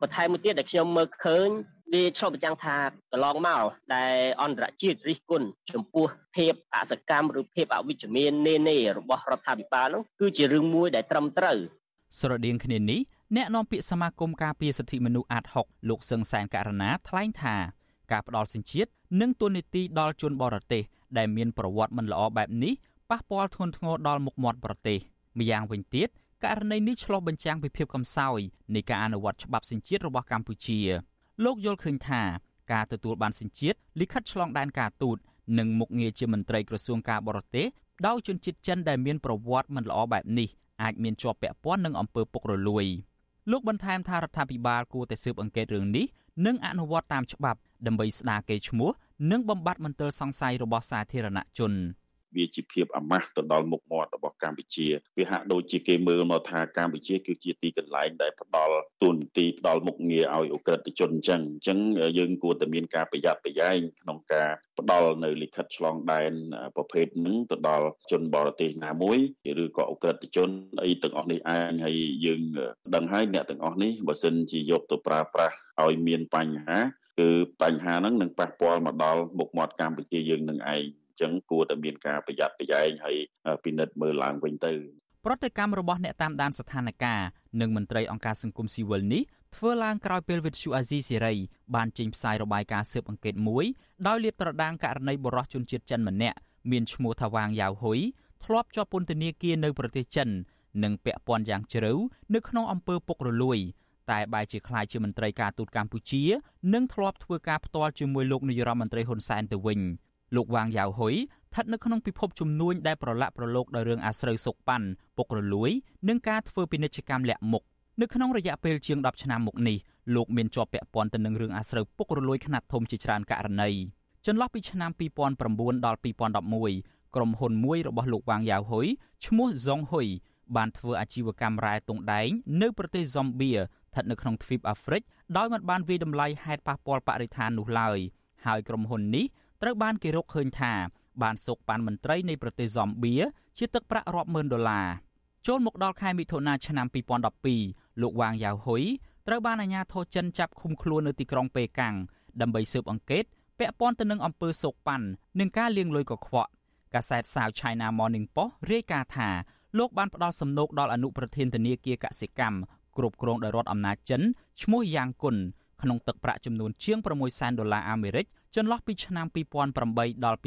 បន្ថែមមួយទៀតដែលខ្ញុំមើលឃើញវាឆ្លុះបញ្ចាំងថាកន្លងមកដែលអន្តរជាតិរិះគន់ចំពោះភាពអសកម្មឬភាពអវិជ្ជមាននេនេរបស់រដ្ឋាភិបាលនោះគឺជារឿងមួយដែលត្រឹមត្រូវស្រដៀងគ្នានេះអ្នកនាំពាក្យសមាគមការពារសិទ្ធិមនុស្សអាត6លោកសឹងសែនករណាថ្លែងថាការផ្ដាល់សញ្ជាតិនិងទូនីតិដល់ជនបរទេសដែលមានប្រវត្តិមិនល្អបែបនេះប៉ះពាល់ធ្ងន់ធ្ងរដល់មុខមាត់ប្រទេសម្យ៉ាងវិញទៀត ករណីនេះឆ្លុះបញ្ចាំងពីភាពកំសោយនៃការអនុវត្តច្បាប់សញ្ជាតិរបស់កម្ពុជាលោកយល់ឃើញថាការទទួលបានសញ្ជាតិលិខិតឆ្លងដែនការទូតនិងមុខងារជាមន្ត្រីក្រសួងការបរទេសដោយជនជាតិចិនដែលមានប្រវត្តិមិនល្អបែបនេះអាចមានជាប់ពាក់ព័ន្ធនឹងអំពើពុករលួយលោកបន្ថែមថារដ្ឋាភិបាលគួរតែស៊ើបអង្កេតរឿងនេះនិងអនុវត្តតាមច្បាប់ដើម្បីស្ដារកេរ្តិ៍ឈ្មោះនិងបំបត្តិមន្ទិលសង្ស័យរបស់សាធារណជន។ វាជាភាពអាម៉ាស់ទៅដល់មុខមាត់របស់កម្ពុជាវាហាក់ដូចជាគេមើលមកថាកម្ពុជាគឺជាទីកន្លែងដែលផ្ដល់ទូនទីផ្ដល់មុខងារឲ្យអ ுக ្រិតជនអញ្ចឹងអញ្ចឹងយើងគួរតែមានការប្រយ័ត្នប្រយែងក្នុងការផ្ដល់នៅលិខិតឆ្លងដែនប្រភេទហ្នឹងទៅដល់ជនបរទេសណាមួយឬក៏អ ுக ្រិតជនអីទាំងអស់នេះឯងហើយយើងដឹងហើយអ្នកទាំងអស់នេះបើសិនជាយកទៅប្រើប្រាស់ឲ្យមានបញ្ហាគឺបញ្ហាហ្នឹងនឹងប៉ះពាល់មកដល់មុខមាត់កម្ពុជាយើងនឹងឯង ចឹងគួរតែមានការប្រយ័ត្នប្រយែងហើយពិនិត្យមើលឡើងវិញទៅប្រតិកម្មរបស់អ្នកតាមដានស្ថានភាពនិងមន្ត្រីអង្គការសង្គមស៊ីវិលនេះធ្វើឡើងក្រោយពេលវិទ្យុអាស៊ីសេរីបានចេញផ្សាយរបាយការណ៍ស៊ើបអង្កេតមួយដោយលាតត្រដាងករណីបរិសុទ្ធជនជាតិចិនម្នាក់មានឈ្មោះថាវាងយ៉ាវហ៊ុយធ្លាប់ជាប់ពន្ធនាគារនៅប្រទេសចិននិងពាក់ព័ន្ធយ៉ាងជ្រៅនៅក្នុងអំពើពុករលួយតែបែរជាក្លាយជាមន្ត្រីការទូតកម្ពុជានិងធ្លាប់ធ្វើការផ្ទាល់ជាមួយលោកនាយរដ្ឋមន្ត្រីហ៊ុនសែនទៅវិញ លោកវ៉ាងយ៉ាវហ៊ុយស្ថិតនៅក្នុងពិភពជំនួញដែលប្រឡាក់ប្រឡូកដោយរឿងអាស្រូវសុកប៉ាន់ពុករលួយនិងការធ្វើពាណិជ្ជកម្មលាក់មុខនៅក្នុងរយៈពេលជាង10ឆ្នាំមកនេះលោកមានជាប់ពាក់ព័ន្ធទៅនឹងរឿងអាស្រូវពុករលួយខ្នាតធំជាច្រើនករណីចន្លោះពីឆ្នាំ2009ដល់2011ក្រុមហ៊ុនមួយរបស់លោកវ៉ាងយ៉ាវហ៊ុយឈ្មោះសុងហ៊ុយបានធ្វើអាជីវកម្មរ៉ែតុងដែងនៅប្រទេសហ្សំបៀស្ថិតនៅក្នុងទ្វីបអាហ្វ្រិកដោយមិនបានវិយតម្លៃហេតុប៉ះពាល់បរិស្ថាននោះឡើយហើយក្រុមហ៊ុននេះ ត្រូវបានគេរកឃើញថាបានសោកប៉ាន់មន្ត្រីនៃប្រទេសហ្សំបៀជាទឹកប្រាក់រាប់ម៉ឺនដុល្លារចូលមកដល់ខែមិថុនាឆ្នាំ2012លោកវ៉ាងយ៉ាវហ៊ុយត្រូវបានអាជ្ញាធរចិនចាប់ឃុំខ្លួននៅទីក្រុងប៉េកាំងដើម្បីស៊ើបអង្កេតពាក់ព័ន្ធទៅនឹងអំពើសោកប៉ាន់និងការលាងលុយកខ្វក់កាសែត South China Morning Post រាយការណ៍ថាលោកបានផ្ដល់សំណូកដល់អនុប្រធានធនាគារកសិកម្មគ្រប់គ្រងដោយរដ្ឋអំណាចចិនឈ្មោះយ៉ាងគុនក្នុងទឹកប្រាក់ចំនួនជាង6សែនដុល្លារអាមេរិក ចន្លោះពីឆ្នាំ2008ដល់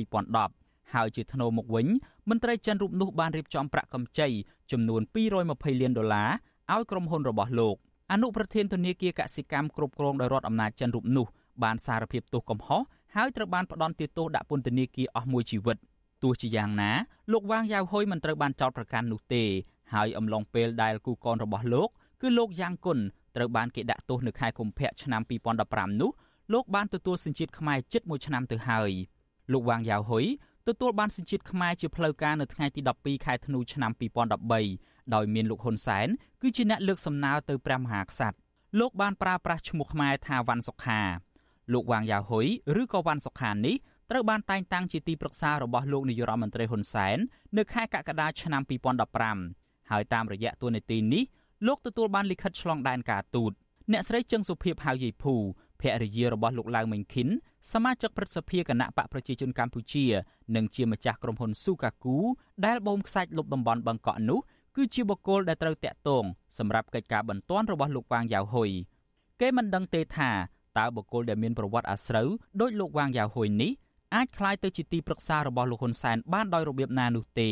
2010ហើយជាថ្នូរមកវិញមន្ត្រីចិនរូបនោះបានរៀបចំប្រាក់កម្ចីចំនួន220លានដុល្លារឲ្យក្រុមហ៊ុនរបស់លោកអនុប្រធានធនាគារកសិកម្មគ្រប់គ្រងដោយរដ្ឋអំណាចចិនរូបនោះបានសារភាពទោសកំហុសហើយត្រូវបានផ្ដន្ទាទោសដាក់ពន្ធនាគារអស់មួយជីវិតទោះជាយ៉ាងណាលោកវ៉ាងយ៉ាវហ៊ុយមិនត្រូវបានចោទប្រកាន់នោះទេហើយអំឡុងពេលដែលគូកនរបស់លោកគឺលោកយ៉ាងគុនត្រូវបានគេដាក់ទោសនៅខែកុម្ភៈឆ្នាំ2015នោះ លោកបានទទួលសញ្ជាតិខ្មែរជិត1ឆ្នាំទៅហើយលោកវ៉ាងយ៉ាវហ៊ុយទទួលបានសញ្ជាតិខ្មែរជាផ្លូវការនៅថ្ងៃទី12ខែធ្នូឆ្នាំ2013ដោយមានលោកហ៊ុនសែនគឺជាអ្នកលើកសំណើទៅព្រះមហាក្សត្រលោកបានប្រើប្រាស់ឈ្មោះខ្មែរថាវ៉ាន់សុខាលោកវ៉ាងយ៉ាវហ៊ុយឬក៏វ៉ាន់សុខានេះត្រូវបានតែងតាំងជាទីប្រឹក្សារបស់លោកនាយរដ្ឋមន្ត្រីហ៊ុនសែននៅខែកក្កដាឆ្នាំ2015ហើយតាមរយៈតួនាទីនេះលោកទទួលបានលិខិតឆ្លងដែនការទូតអ្នកស្រីជឹងសុភីបហៅយាយភូ ភរិយារបស់លោកឡាវមេងខិនសមាជិកព្រឹទ្ធសភាគណៈបកប្រជាជនកម្ពុជា និងជាម្ចាស់ក្រុមហ៊ុនស៊ូកាគូដែលបូមខ្សាច់លុបតំបន់បឹងកក់នោះគឺជាបុគ្គលដែលត្រូវតាក់ទងសម្រាប់កិច្ចការបន្ទាន់របស់លោកវ៉ាងយ៉ាវហ៊ុយគេមិនដឹងទេថាតើបុគ្គលដែលមានប្រវត្តិអាស្រូវដោយលោកវ៉ាងយ៉ាវហ៊ុយនេះអាចคล้ายទៅជាទីប្រឹក្សារបស់លោកហ៊ុនសែនបានដោយរបៀបណានោះទេ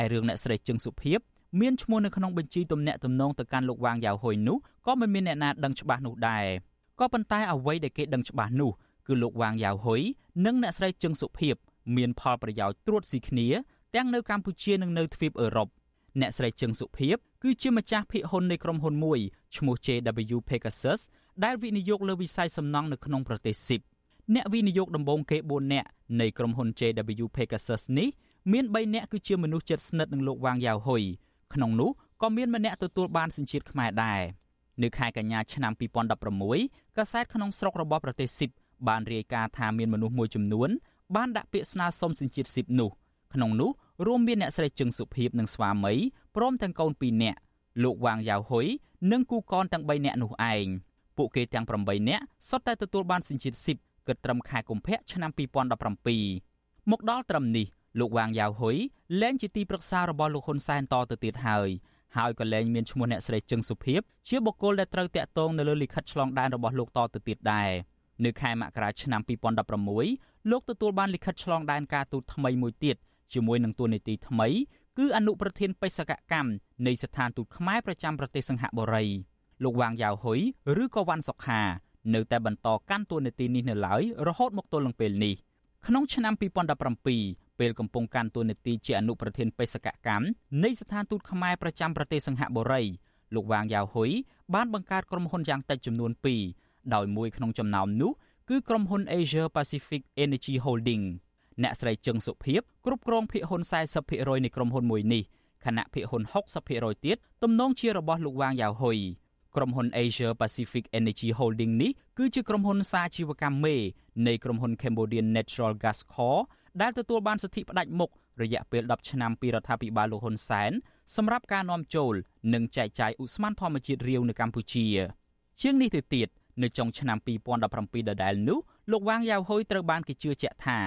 ឯរឿងអ្នកស្រីជឹងសុភីបមានឈ្មោះនៅក្នុងបញ្ជីទំនាក់ទំនងទៅកាន់លោកវ៉ាងយ៉ាវហ៊ុយនោះក៏មិនមានអ្នកណាដឹងច្បាស់នោះដែរ ក៏ប៉ុន្តែអ្វីដែលគេដឹងច្បាស់នោះគឺលោកវ៉ាងយ៉ាវហ៊ុយនិងអ្នកស្រីជឹងសុភីបមានផលប្រយោជន៍ត្រួតស៊ីគ្នាទាំងនៅកម្ពុជានិងនៅទ្វីបអឺរ៉ុបអ្នកស្រីជឹងសុភីបគឺជាម្ចាស់ភាគហ៊ុននៃក្រុមហ៊ុនមួយឈ្មោះ JW Pegasus ដែលវិនិយោគលើវិស័យសំណង់នៅក្នុងប្រទេសស៊ីបអ្នកវិនិយោគដំបូងគេ4នាក់នៃក្រុមហ៊ុន JW Pegasus នេះមាន3នាក់គឺជាមនុស្សជិតស្និទ្ធនឹងលោកវ៉ាងយ៉ាវហ៊ុយក្នុងនោះក៏មានម្នាក់ទទួលបានសញ្ជាតិខ្មែរដែរ នៅខែកញ្ញាឆ្នាំ2016កាសែតក្នុងស្រុករបស់ប្រទេសស៊ីបបានរាយការណ៍ថាមានមនុស្សមួយចំនួនបានដាក់ពាក្យស្នើសុំសញ្ជាតិស៊ីបនោះក្នុងនោះរួមមានអ្នកស្រីជឹងសុភីបនិងស្វាមីព្រមទាំងកូន2នាក់លោកវ៉ាងយ៉ាវហ៊ុយនិងគូកនទាំង3នាក់នោះឯងពួកគេទាំង8នាក់សុទ្ធតែទទួលបានសញ្ជាតិស៊ីបគិតត្រឹមខែកុម្ភៈឆ្នាំ2017មកដល់ត្រឹមនេះលោកវ៉ាងយ៉ាវហ៊ុយលែងជាទីប្រឹក្សារបស់លោកហ៊ុនសែនតទៅទៀតហើយ ហើយក៏លែងមានឈ្មោះអ្នកស្រីជឹងសុភីបជាបុគ្គលដែលត្រូវតាក់ទងនៅលើលិខិតឆ្លងដែនរបស់លោកតទៅទៀតដែរនៅខែមករាឆ្នាំ2016លោកទទួលបានលិខិតឆ្លងដែនការទូតថ្មីមួយទៀតជាមួយនឹងទួលនីតិថ្មីគឺអនុប្រធានបេសកកម្មនៃស្ថានទូតខ្មែរប្រចាំប្រទេសសិង្ហបុរីលោកវ៉ាងយ៉ាវហ៊ុយឬក៏វ៉ាន់សុខានៅតែបន្តកាន់តួនាទីនេះនៅឡើយរហូតមកទល់នឹងពេលនេះក្នុងឆ្នាំ2017 ពេលកំពុងកាន់តួនាទីជាអនុប្រធានបេសកកម្មនៃស្ថានទូតខ្មែរប្រចាំប្រទេសសិង្ហបុរីលោកវ៉ាងយ៉ាវហ៊ុយបានបង្កើតក្រុមហ៊ុនយ៉ាងតិចចំនួន2ដោយមួយក្នុងចំណោមនោះគឺក្រុមហ៊ុន Asia Pacific Energy Holding អ្នកស្រីជឹងសុភីបគ្រប់គ្រងភាគហ៊ុន40%នៃក្រុមហ៊ុនមួយនេះខណៈភាគហ៊ុន60%ទៀតទំនងជារបស់លោកវ៉ាងយ៉ាវហ៊ុយក្រុមហ៊ុន Asia Pacific Energy Holding នេះគឺជាក្រុមហ៊ុនសាជីវកម្មមេនៃក្រុមហ៊ុន Cambodian Natural Gas Corp ដែលទទួលបានសិទ្ធិផ្ដាច់មុខរយៈពេល10ឆ្នាំពីរដ្ឋាភិបាលលោកហ៊ុនសែនសម្រាប់ការនាំចូលនិងចែកចាយឧស្ម័នធម្មជាតិរាវនៅកម្ពុជា ជាងនេះទៅទៀតនៅចុងឆ្នាំ2017ដដែលនោះលោកវ៉ាងយ៉ាវហ៊ុយត្រូវបានគេជឿជាក់ថា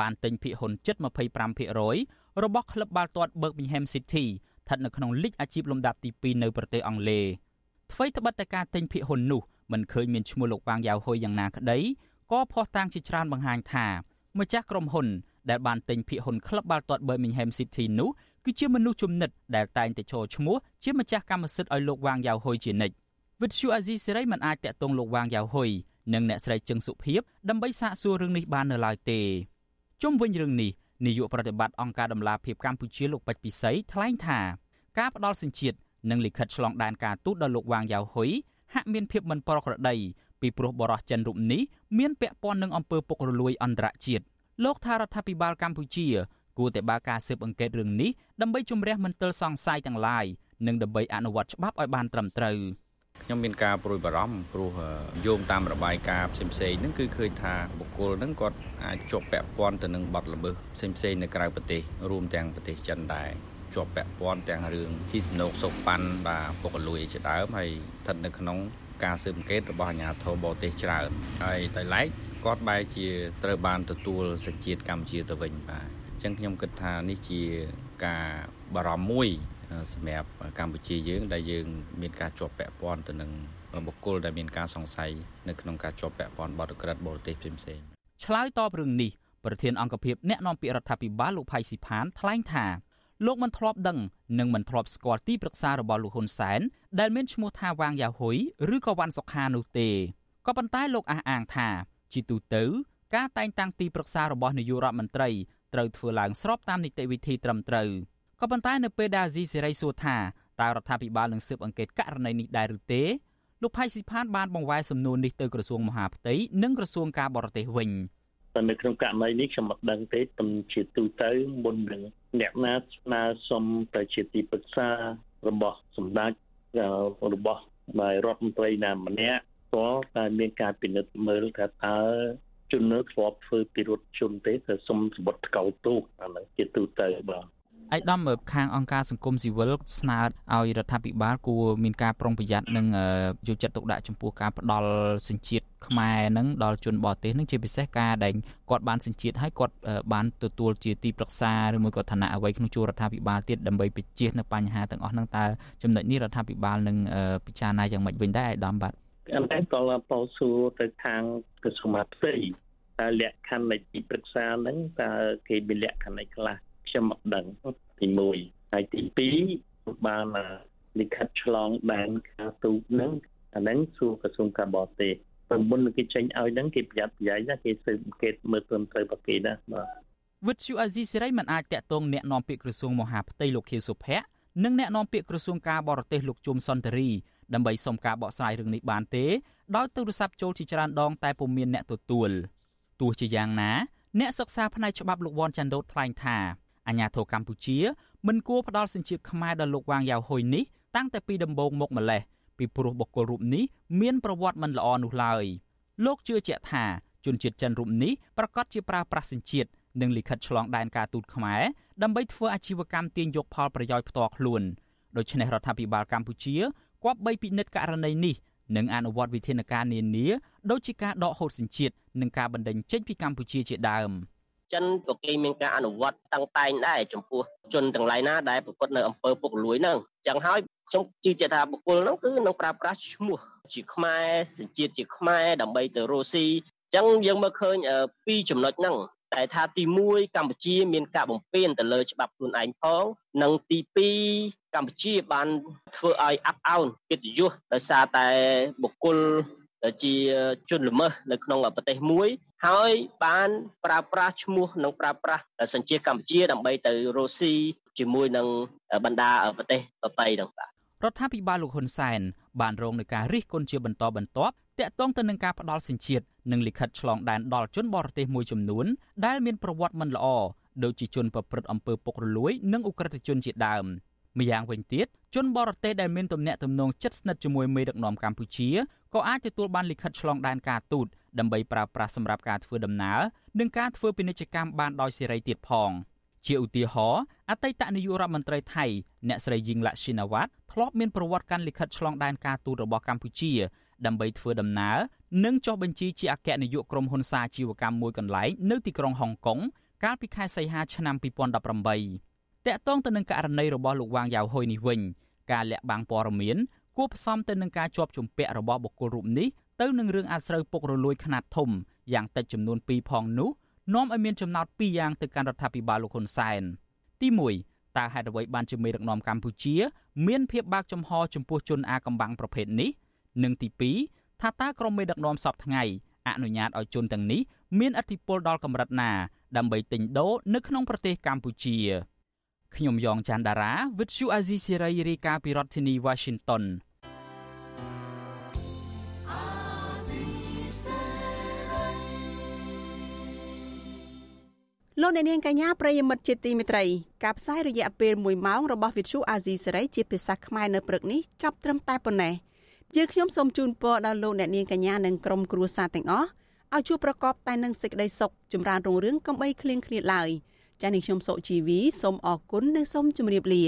បានទិញភាគហ៊ុនជិត25%របស់ក្លឹបបាល់ទាត់ Birmingham City ស្ថិតនៅក្នុងលីកអាជីពលំដាប់ទី2នៅប្រទេសអង់គ្លេសអ្វីត្បិតតែការទិញភាគហ៊ុននោះមិនឃើញមានឈ្មោះលោកវ៉ាងយ៉ាវហ៊ុយយ៉ាងណាក្តីក៏ភ័ស្តុតាងជាច្រើនបង្ហាញថាម្ចាស់ក្រុមហ៊ុន ដែលបានទិញភាគហ៊ុនក្លឹបបាល់ទាត់ Birmingham City នោះគឺជាមនុស្សជំនិតដែលតែងតែចូលឈ្មោះជាម្ចាស់កម្មសិទ្ធិឲ្យលោកវ៉ាងយ៉ាវហ៊ុយជានិច្ចវិទ្យុអាស៊ីសេរីមិនអាចតាក់ទងលោកវ៉ាងយ៉ាវហ៊ុយនិងអ្នកស្រីជឹងសុភីបដើម្បីសាកសួររឿងនេះបាននៅឡើយទេជុំវិញរឿងនេះនាយកប្រតិបត្តិអង្គការដំឡាភិបកម្ពុជាលោកពេជ្រពិសីថ្លែងថាការផ្ដាល់សញ្ជាតិនិងលិខិតឆ្លងដែនការទូតដល់លោកវ៉ាងយ៉ាវហ៊ុយហាក់មានភាពមិនប្រក្រតីពីព្រោះបរិះចិនរូបនេះមានពាក់ព័ន្ធនឹងអំពើពុករលួយអន្តរជាតិ លោកថារដ្ឋាភិបាលកម្ពុជាគួរតែបើកការស៊ើបអង្កេតរឿងនេះដើម្បីជំរះមន្ទិលសង្ស័យទាំងឡាយនិងដើម្បីអនុវត្តច្បាប់ឲ្យបានត្រឹមត្រូវខ្ញុំមានការប្រួយបារម្ភព្រោះយោងតាមរបាយការណ៍ផ្សេងផ្សេងហ្នឹងគឺឃើញថាបុគ្គលហ្នឹងគាត់អាចជាប់ពាក់ព័ន្ធទៅនឹងបទល្មើសផ្សេងផ្សេងនៅក្រៅប្រទេសរួមទាំងប្រទេសចិនដែរជាប់ពាក់ព័ន្ធទាំងរឿងស៊ីសំណូកសោកប៉ាន់បាទពុករលួយជាដើមហើយស្ថិតនៅក្នុងការស៊ើបអង្កេតរបស់អាជ្ញាធរបរទេសច្រើនហើយដោយឡែក គាត់បែរជាត្រូវបានទទួលសញ្ជាតិកម្ពុជាទៅវិញបាទអញ្ចឹងខ្ញុំគិតថានេះជាការបារម្ភមួយសម្រាប់កម្ពុជាយើង ដែលយើង មានការជាប់ពាក់ព័ន្ធទៅនឹងបុគ្គលដែលមានការសង្ស័យនៅក្នុងការជាប់ពាក់ព័ន្ធបទក្រិតបរទេសផ្សេងៗឆ្លើយតបរឿងនេះប្រធានអង្គភិបអ្នកនាំពាក្យរដ្ឋាភិបាលលោកផៃស៊ីផានថ្លែងថាលោកមិនធ្លាប់ដឹងនិងមិនធ្លាប់ស្គាល់ទីប្រឹក្សារបស់លោកហ៊ុនសែនដែលមានឈ្មោះថាវ៉ាងយ៉ាហ៊ុយឬក៏វ៉ាន់សុខានោះទេក៏ប៉ុន្តែលោកអះអាងថា ជាទូទៅការតែងតាំងទីប្រឹក្សារបស់នាយករដ្ឋមន្ត្រីត្រូវធ្វើឡើងស្របតាមនីតិវិធីត្រឹមត្រូវក៏ប៉ុន្តែនៅពេលដែលអាស៊ីសេរីសួរថាតើរដ្ឋាភិបាលនឹងស៊ើបអង្កេតករណីនេះដែរឬទេលោកផៃស៊ីផានបានបង្វែរសំណួរនេះទៅក្រសួងមហាផ្ទៃនិងក្រសួងការបរទេសវិញតែនៅក្នុងករណីនេះខ្ញុំមិនដឹងទេទំជាទូទៅមុននឹងអ្នកណាស្នើសុំទៅជាទីប្រឹក្សារបស់សម្ដេចរបស់នាយរដ្ឋមន្ត្រីណាម្នាក់ ក៏តែមានការពិនិត្យមើលថាតើជននៅធ្លាប់ធ្វើពិរុទ្ធជនទេទៅសុំសម្បត្តិថ្កោលទោសអាហ្នឹងជាទូទៅបាទឯកឧត្តមខាងអង្គការសង្គមស៊ីវិលស្នើឲ្យរដ្ឋាភិបាលគួរមានការប្រុងប្រយ័ត្ននិងយកចិត្តទុកដាក់ចំពោះការផ្ដល់សញ្ជាតិខ្មែរនឹងដល់ជនបរទេសនឹងជាពិសេសការដែលគាត់បានសញ្ជាតិហើយគាត់បានទទួលជាទីប្រឹក្សាឬមួយក៏ឋានៈអ្វីក្នុងជួររដ្ឋាភិបាលទៀតដើម្បីពិជាសនៅបញ្ហាទាំងអស់ហ្នឹងតើចំណុចនេះរដ្ឋាភិបាលនឹងពិចារណាយ៉ាងម៉េចវិញដែរឯកឧត្តមបាទ អន្តរតលពោសួរទៅខាងក្រសួងមហាផ្ទៃតើលក្ខខណ្ឌនៃទីប្រឹក្សាហ្នឹងតើគេមានលក្ខខណ្ឌអីខ្លះខ្ញុំមិនដឹងទី1ហើយទី2បានលិខិតឆ្លងដែនការទូតហ្នឹងអាហ្នឹងសួរក្រសួងការបរទេសព្រមុនគេចេញឲ្យហ្នឹងគេប្រយ័ត្នប្រយែងណាគេស៊ើបអង្កេតមើលត្រឹមត្រូវរបស់គេណាបាទវិទ្យុអាស៊ីសេរីមិនអាចតាក់ទងแนะនាំពាក្យក្រសួងមហាផ្ទៃលោកខៀវសុភ័ក្រនិងแนะនាំពាក្យក្រសួងការបរទេសលោកជុំសុនតរី ដើម្បីសុំការបកស្រាយរឿងនេះបានទេដោយទូរស័ព្ទចូលជាច្រើនដងតែពុំមានអ្នកទទួលទោះជាយ៉ាងណា អ្នកសិក្សាផ្នែកច្បាប់លោកវ៉ាន់ចាន់ដូតថ្លែងថាអាញាធរកម្ពុជាមិនគួរផ្ដល់សញ្ជាតិខ្មែរដល់លោកវ៉ាងយ៉ាវហ៊ុយនេះតាំងតែពីដំបូងមកម្លេះពីព្រោះបុគ្គលរូបនេះមានប្រវត្តិមិនល្អនោះឡើយលោកជឿជាក់ថាជនជាតិចិនរូបនេះប្រកាសជាប្រើប្រាស់សញ្ជាតិនិងលិខិតឆ្លងដែនការទូតខ្មែរដើម្បីធ្វើអាជីវកម្មទាញយកផលប្រយោជន៍ផ្ទាល់ខ្លួនដូច្នេះរដ្ឋាភិបាលកម្ពុជា គប្បីពិនិត្យករណីនេះនិងអនុវត្តវិធានការនានាដូចជាការដកហូតសញ្ជាតិនិងការបណ្តេញចេញពីកម្ពុជាជាដើម។ចិនក៏គេមានការអនុវត្តតាំងតែងដែរចំពោះជនទាំងឡាយណាដែលប្រព្រឹត្តនៅអំពើពុករលួយហ្នឹងចឹងហើយខ្ញុំជឿជាក់ថាបុគ្គលហ្នឹងគឺនឹងប្រើប្រាស់ឈ្មោះជាខ្មែរសញ្ជាតិជាខ្មែរដើម្បីទៅរស់ស៊ីចឹងយើងមើលឃើញពីរចំណុចហ្នឹង តែថាទី1កម្ពុជាមានការបំពេញទៅលើច្បាប់ខ្លួនឯងផងនិងទី2កម្ពុជាបានធ្វើឲ្យអាប់អោនកិត្តិយសដោយសារតែបុគ្គលជាជនល្មើសនៅក្នុងប្រទេសមួយ ហើយបានប្រើប្រាស់ឈ្មោះនិងប្រើប្រាស់សញ្ជាតិកម្ពុជាដើម្បីទៅរុស្ស៊ីជាមួយនឹងបណ្ដាប្រទេសប្របីទាំងបាទរដ្ឋាភិបាលលោកហ៊ុនសែនបានរងនឹងការរិះគន់ជាបន្តបន្ទាប់តាក់ទងទៅនឹងការផ្ដាល់សញ្ជាតិ និងលិខិតឆ្លងដែនដល់ជនបរទេសមួយចំនួនដែលមានប្រវត្តិមិនល្អដូចជាជនប្រព្រឹត្តអំពើពុករលួយ និងអ ுக ្រិតជនជាដើមម្យ៉ាងវិញទៀតជនបរទេសដែលមានទំនាក់ទំនងជិតស្និទ្ធជាមួយមេដឹកនាំកម្ពុជាក៏អាចទទួលបានលិខិតឆ្លងដែនការទូតដើម្បីប្រើប្រាស់សម្រាប់ការធ្វើដំណើរនិងការធ្វើពាណិជ្ជកម្មបានដោយសេរីទៀតផងជាឧទាហរណ៍អតីតនាយករដ្ឋមន្ត្រីថៃអ្នកស្រីយីងឡាក់ឈីណាវ៉ាត់ធ្លាប់មានប្រវត្តិកាន់លិខិតឆ្លងដែនការទូតរបស់កម្ពុជាដើម្បីធ្វើដំណើរ និងចុះបញ្ជីជាអគ្គនាយកក្រុមហ៊ុនសាជីវកម្មមួយកន្លែងនៅទីក្រុងហុងកុងកាលពីខែសីហាឆ្នាំ2018តាក់ទងទៅនឹងករណីរបស់លោកវ៉ាងយ៉ាវហ៊ុយនេះវិញការលាក់បាំងព័ត៌មានគួបផ្សំទៅនឹងការជាប់ជំពាក់របស់បុគ្គលរូបនេះទៅនឹងរឿងអាស្រូវពុករលួយខ្នាតធំយ៉ាងតិចចំនួន2ផងនោះនាំឲ្យមានចំណោទ2យ៉ាងទៅកាន់រដ្ឋាភិបាលលោកហ៊ុនសែនទី1តើហេតុអ្វីបានជាមេដឹកនាំកម្ពុជា មានភាពបើកចំហចំពោះជនអាកំបាំងប្រភេទនេះនិងទី2 ថាតើក្រុមមេដឹកនាំសពថ្ងៃអនុញ្ញាតឲ្យជនទាំងនេះមានឥទ្ធិពលដល់កម្រិតណាដើម្បីទិញដូរនៅក្នុងប្រទេសកម្ពុជាខ្ញុំយ៉ងច័ន្ទដារាវិទ្យុអាស៊ីសេរីរាយការណ៍ពីរដ្ឋធានី Washington លោកអ្នកនាងកញ្ញាប្រិយមិត្តជាទីមេត្រីការផ្សាយរយៈពេល1ម៉ោងរបស់វិទ្យុអាស៊ីសេរីជាភាសាខ្មែរនៅព្រឹកនេះចាប់ត្រឹមតែប៉ុណ្ណេះ យើងខ្ញុំសូមជូនពរដល់លោកអ្នកនាងកញ្ញានិងក្រុមគ្រួសារទាំងអស់ឲ្យជួបប្រកបតែនឹងសេចក្តីសុខចម្រើនរុងរឿងកំបីគ្លៀងគ្លាតឡើយចា៎នេះខ្ញុំសុជីវីសូមអរគុណនិងសូមជម្រាបលា